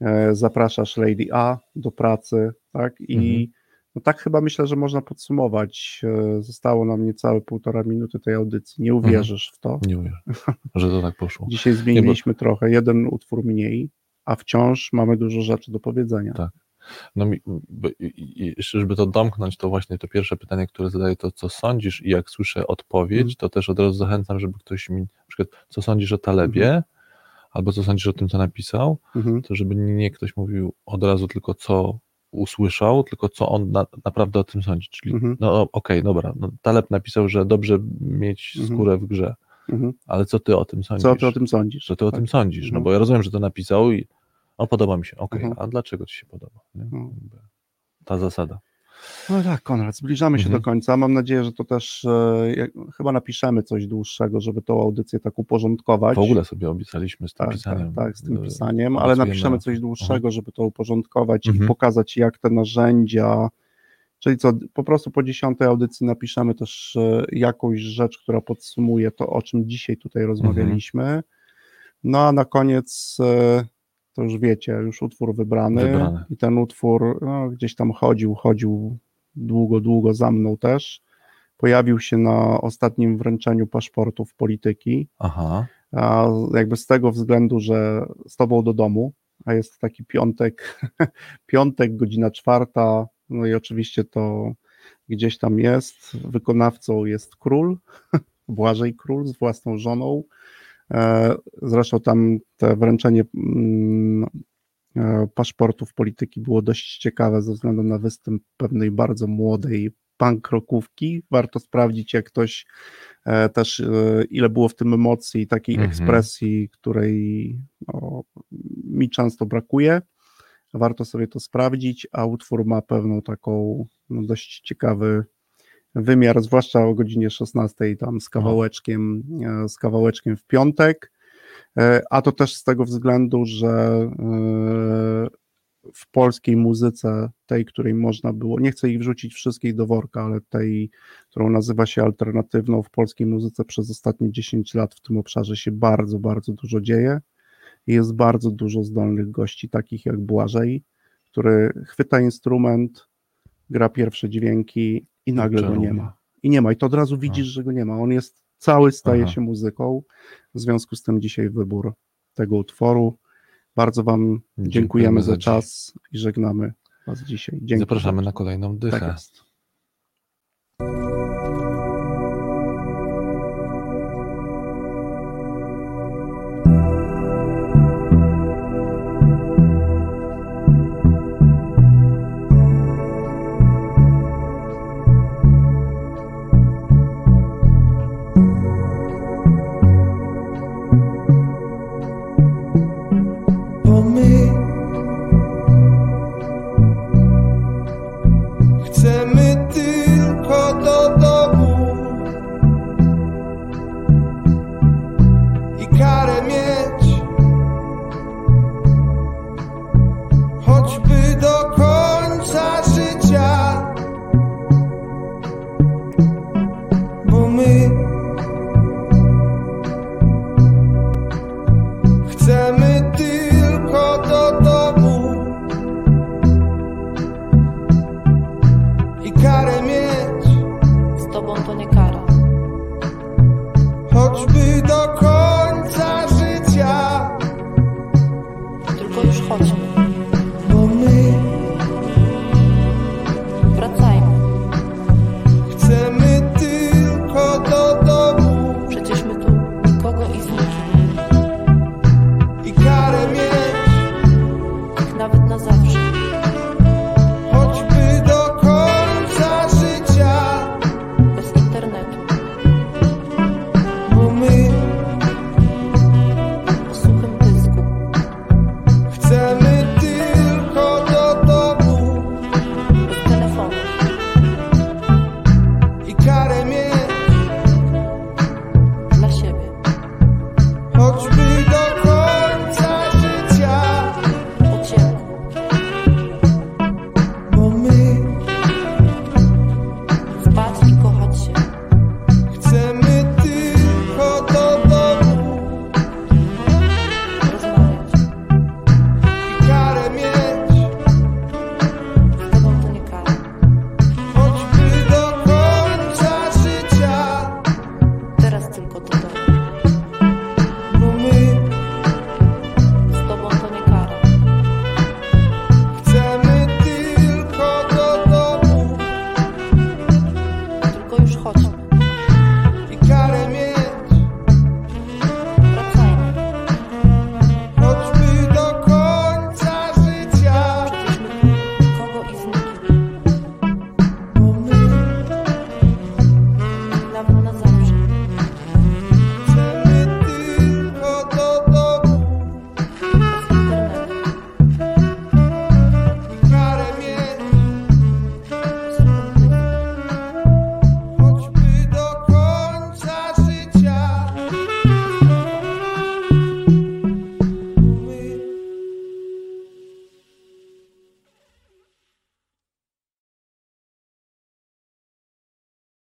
e, zapraszasz Lady A do pracy, tak? I Mhm. no tak chyba myślę, że można podsumować. E, Zostało nam niecałe półtora minuty tej audycji. Nie uwierzysz w to. Nie uwierzę, że to tak poszło. Dzisiaj zmieniliśmy trochę, jeden utwór mniej, a wciąż mamy dużo rzeczy do powiedzenia. Tak. No mi, by- i- i- jeszcze żeby to domknąć, to właśnie to pierwsze pytanie, które zadaję, to co sądzisz i jak słyszę odpowiedź, Mhm. to też od razu zachęcam, żeby ktoś mi, na przykład, co sądzisz o Talebie, albo co sądzisz o tym, co napisał, Mhm. to żeby nie ktoś mówił od razu tylko co usłyszał, tylko co on na, naprawdę o tym sądzi, czyli Mhm. no okej, dobra, no, Taleb napisał, że dobrze mieć Mhm. skórę w grze, Mhm. Ale co ty o tym sądzisz? Co ty o tym sądzisz? Co ty o Tak. tym sądzisz? No Mhm. bo ja rozumiem, że to napisał i o, podoba mi się. Okej, Mhm. a dlaczego ci się podoba? Nie? Mhm. Jakby Ta zasada. No tak, Konrad, zbliżamy się Mhm. do końca. Mam nadzieję, że to też e, chyba napiszemy coś dłuższego, żeby tą audycję tak uporządkować. W ogóle sobie obiecaliśmy z tym tak, pisaniem. tak, tak, z tym e, pisaniem, ale napiszemy na- coś dłuższego, żeby to uporządkować i Mhm. pokazać, jak te narzędzia, czyli co, po prostu po dziesiątej audycji napiszemy też e, jakąś rzecz, która podsumuje to, o czym dzisiaj tutaj rozmawialiśmy. No a na koniec, e, to już wiecie, już utwór wybrany, Wybrany. i ten utwór no, gdzieś tam chodził, chodził długo, długo za mną też. Pojawił się na ostatnim wręczeniu paszportów polityki Aha, a jakby z tego względu, że z tobą do domu, a jest taki piątek, piątek, godzina czwarta, no i oczywiście to gdzieś tam jest, wykonawcą jest król, Błażej Król z własną żoną, zresztą tam te wręczenie mm, e, paszportów polityki było dość ciekawe ze względu na występ pewnej bardzo młodej punk rockówki, warto sprawdzić jak ktoś e, też e, ile było w tym emocji i takiej Mhm. ekspresji, której no, mi często brakuje. Warto sobie to sprawdzić, a utwór ma pewną taką no, dość ciekawy wymiar, zwłaszcza o godzinie 16 tam z kawałeczkiem, e, z kawałeczkiem w piątek. E, A to też z tego względu, że e, w polskiej muzyce, tej, której można było, nie chcę ich wrzucić wszystkich do worka, ale tej, którą nazywa się alternatywną w polskiej muzyce przez ostatnie 10 lat w tym obszarze się bardzo, bardzo dużo dzieje. I Jest bardzo dużo zdolnych gości, takich jak Błażej, który chwyta instrument, gra pierwsze dźwięki i nagle go nie ma. I nie ma. I to od razu widzisz, że go nie ma. On jest cały, staje Aha. się muzyką. W związku z tym dzisiaj wybór tego utworu. Bardzo Wam dziękujemy, Dziękujemy za za czas i żegnamy Was dzisiaj. Dzięki zapraszamy na kolejną dychę. Tak.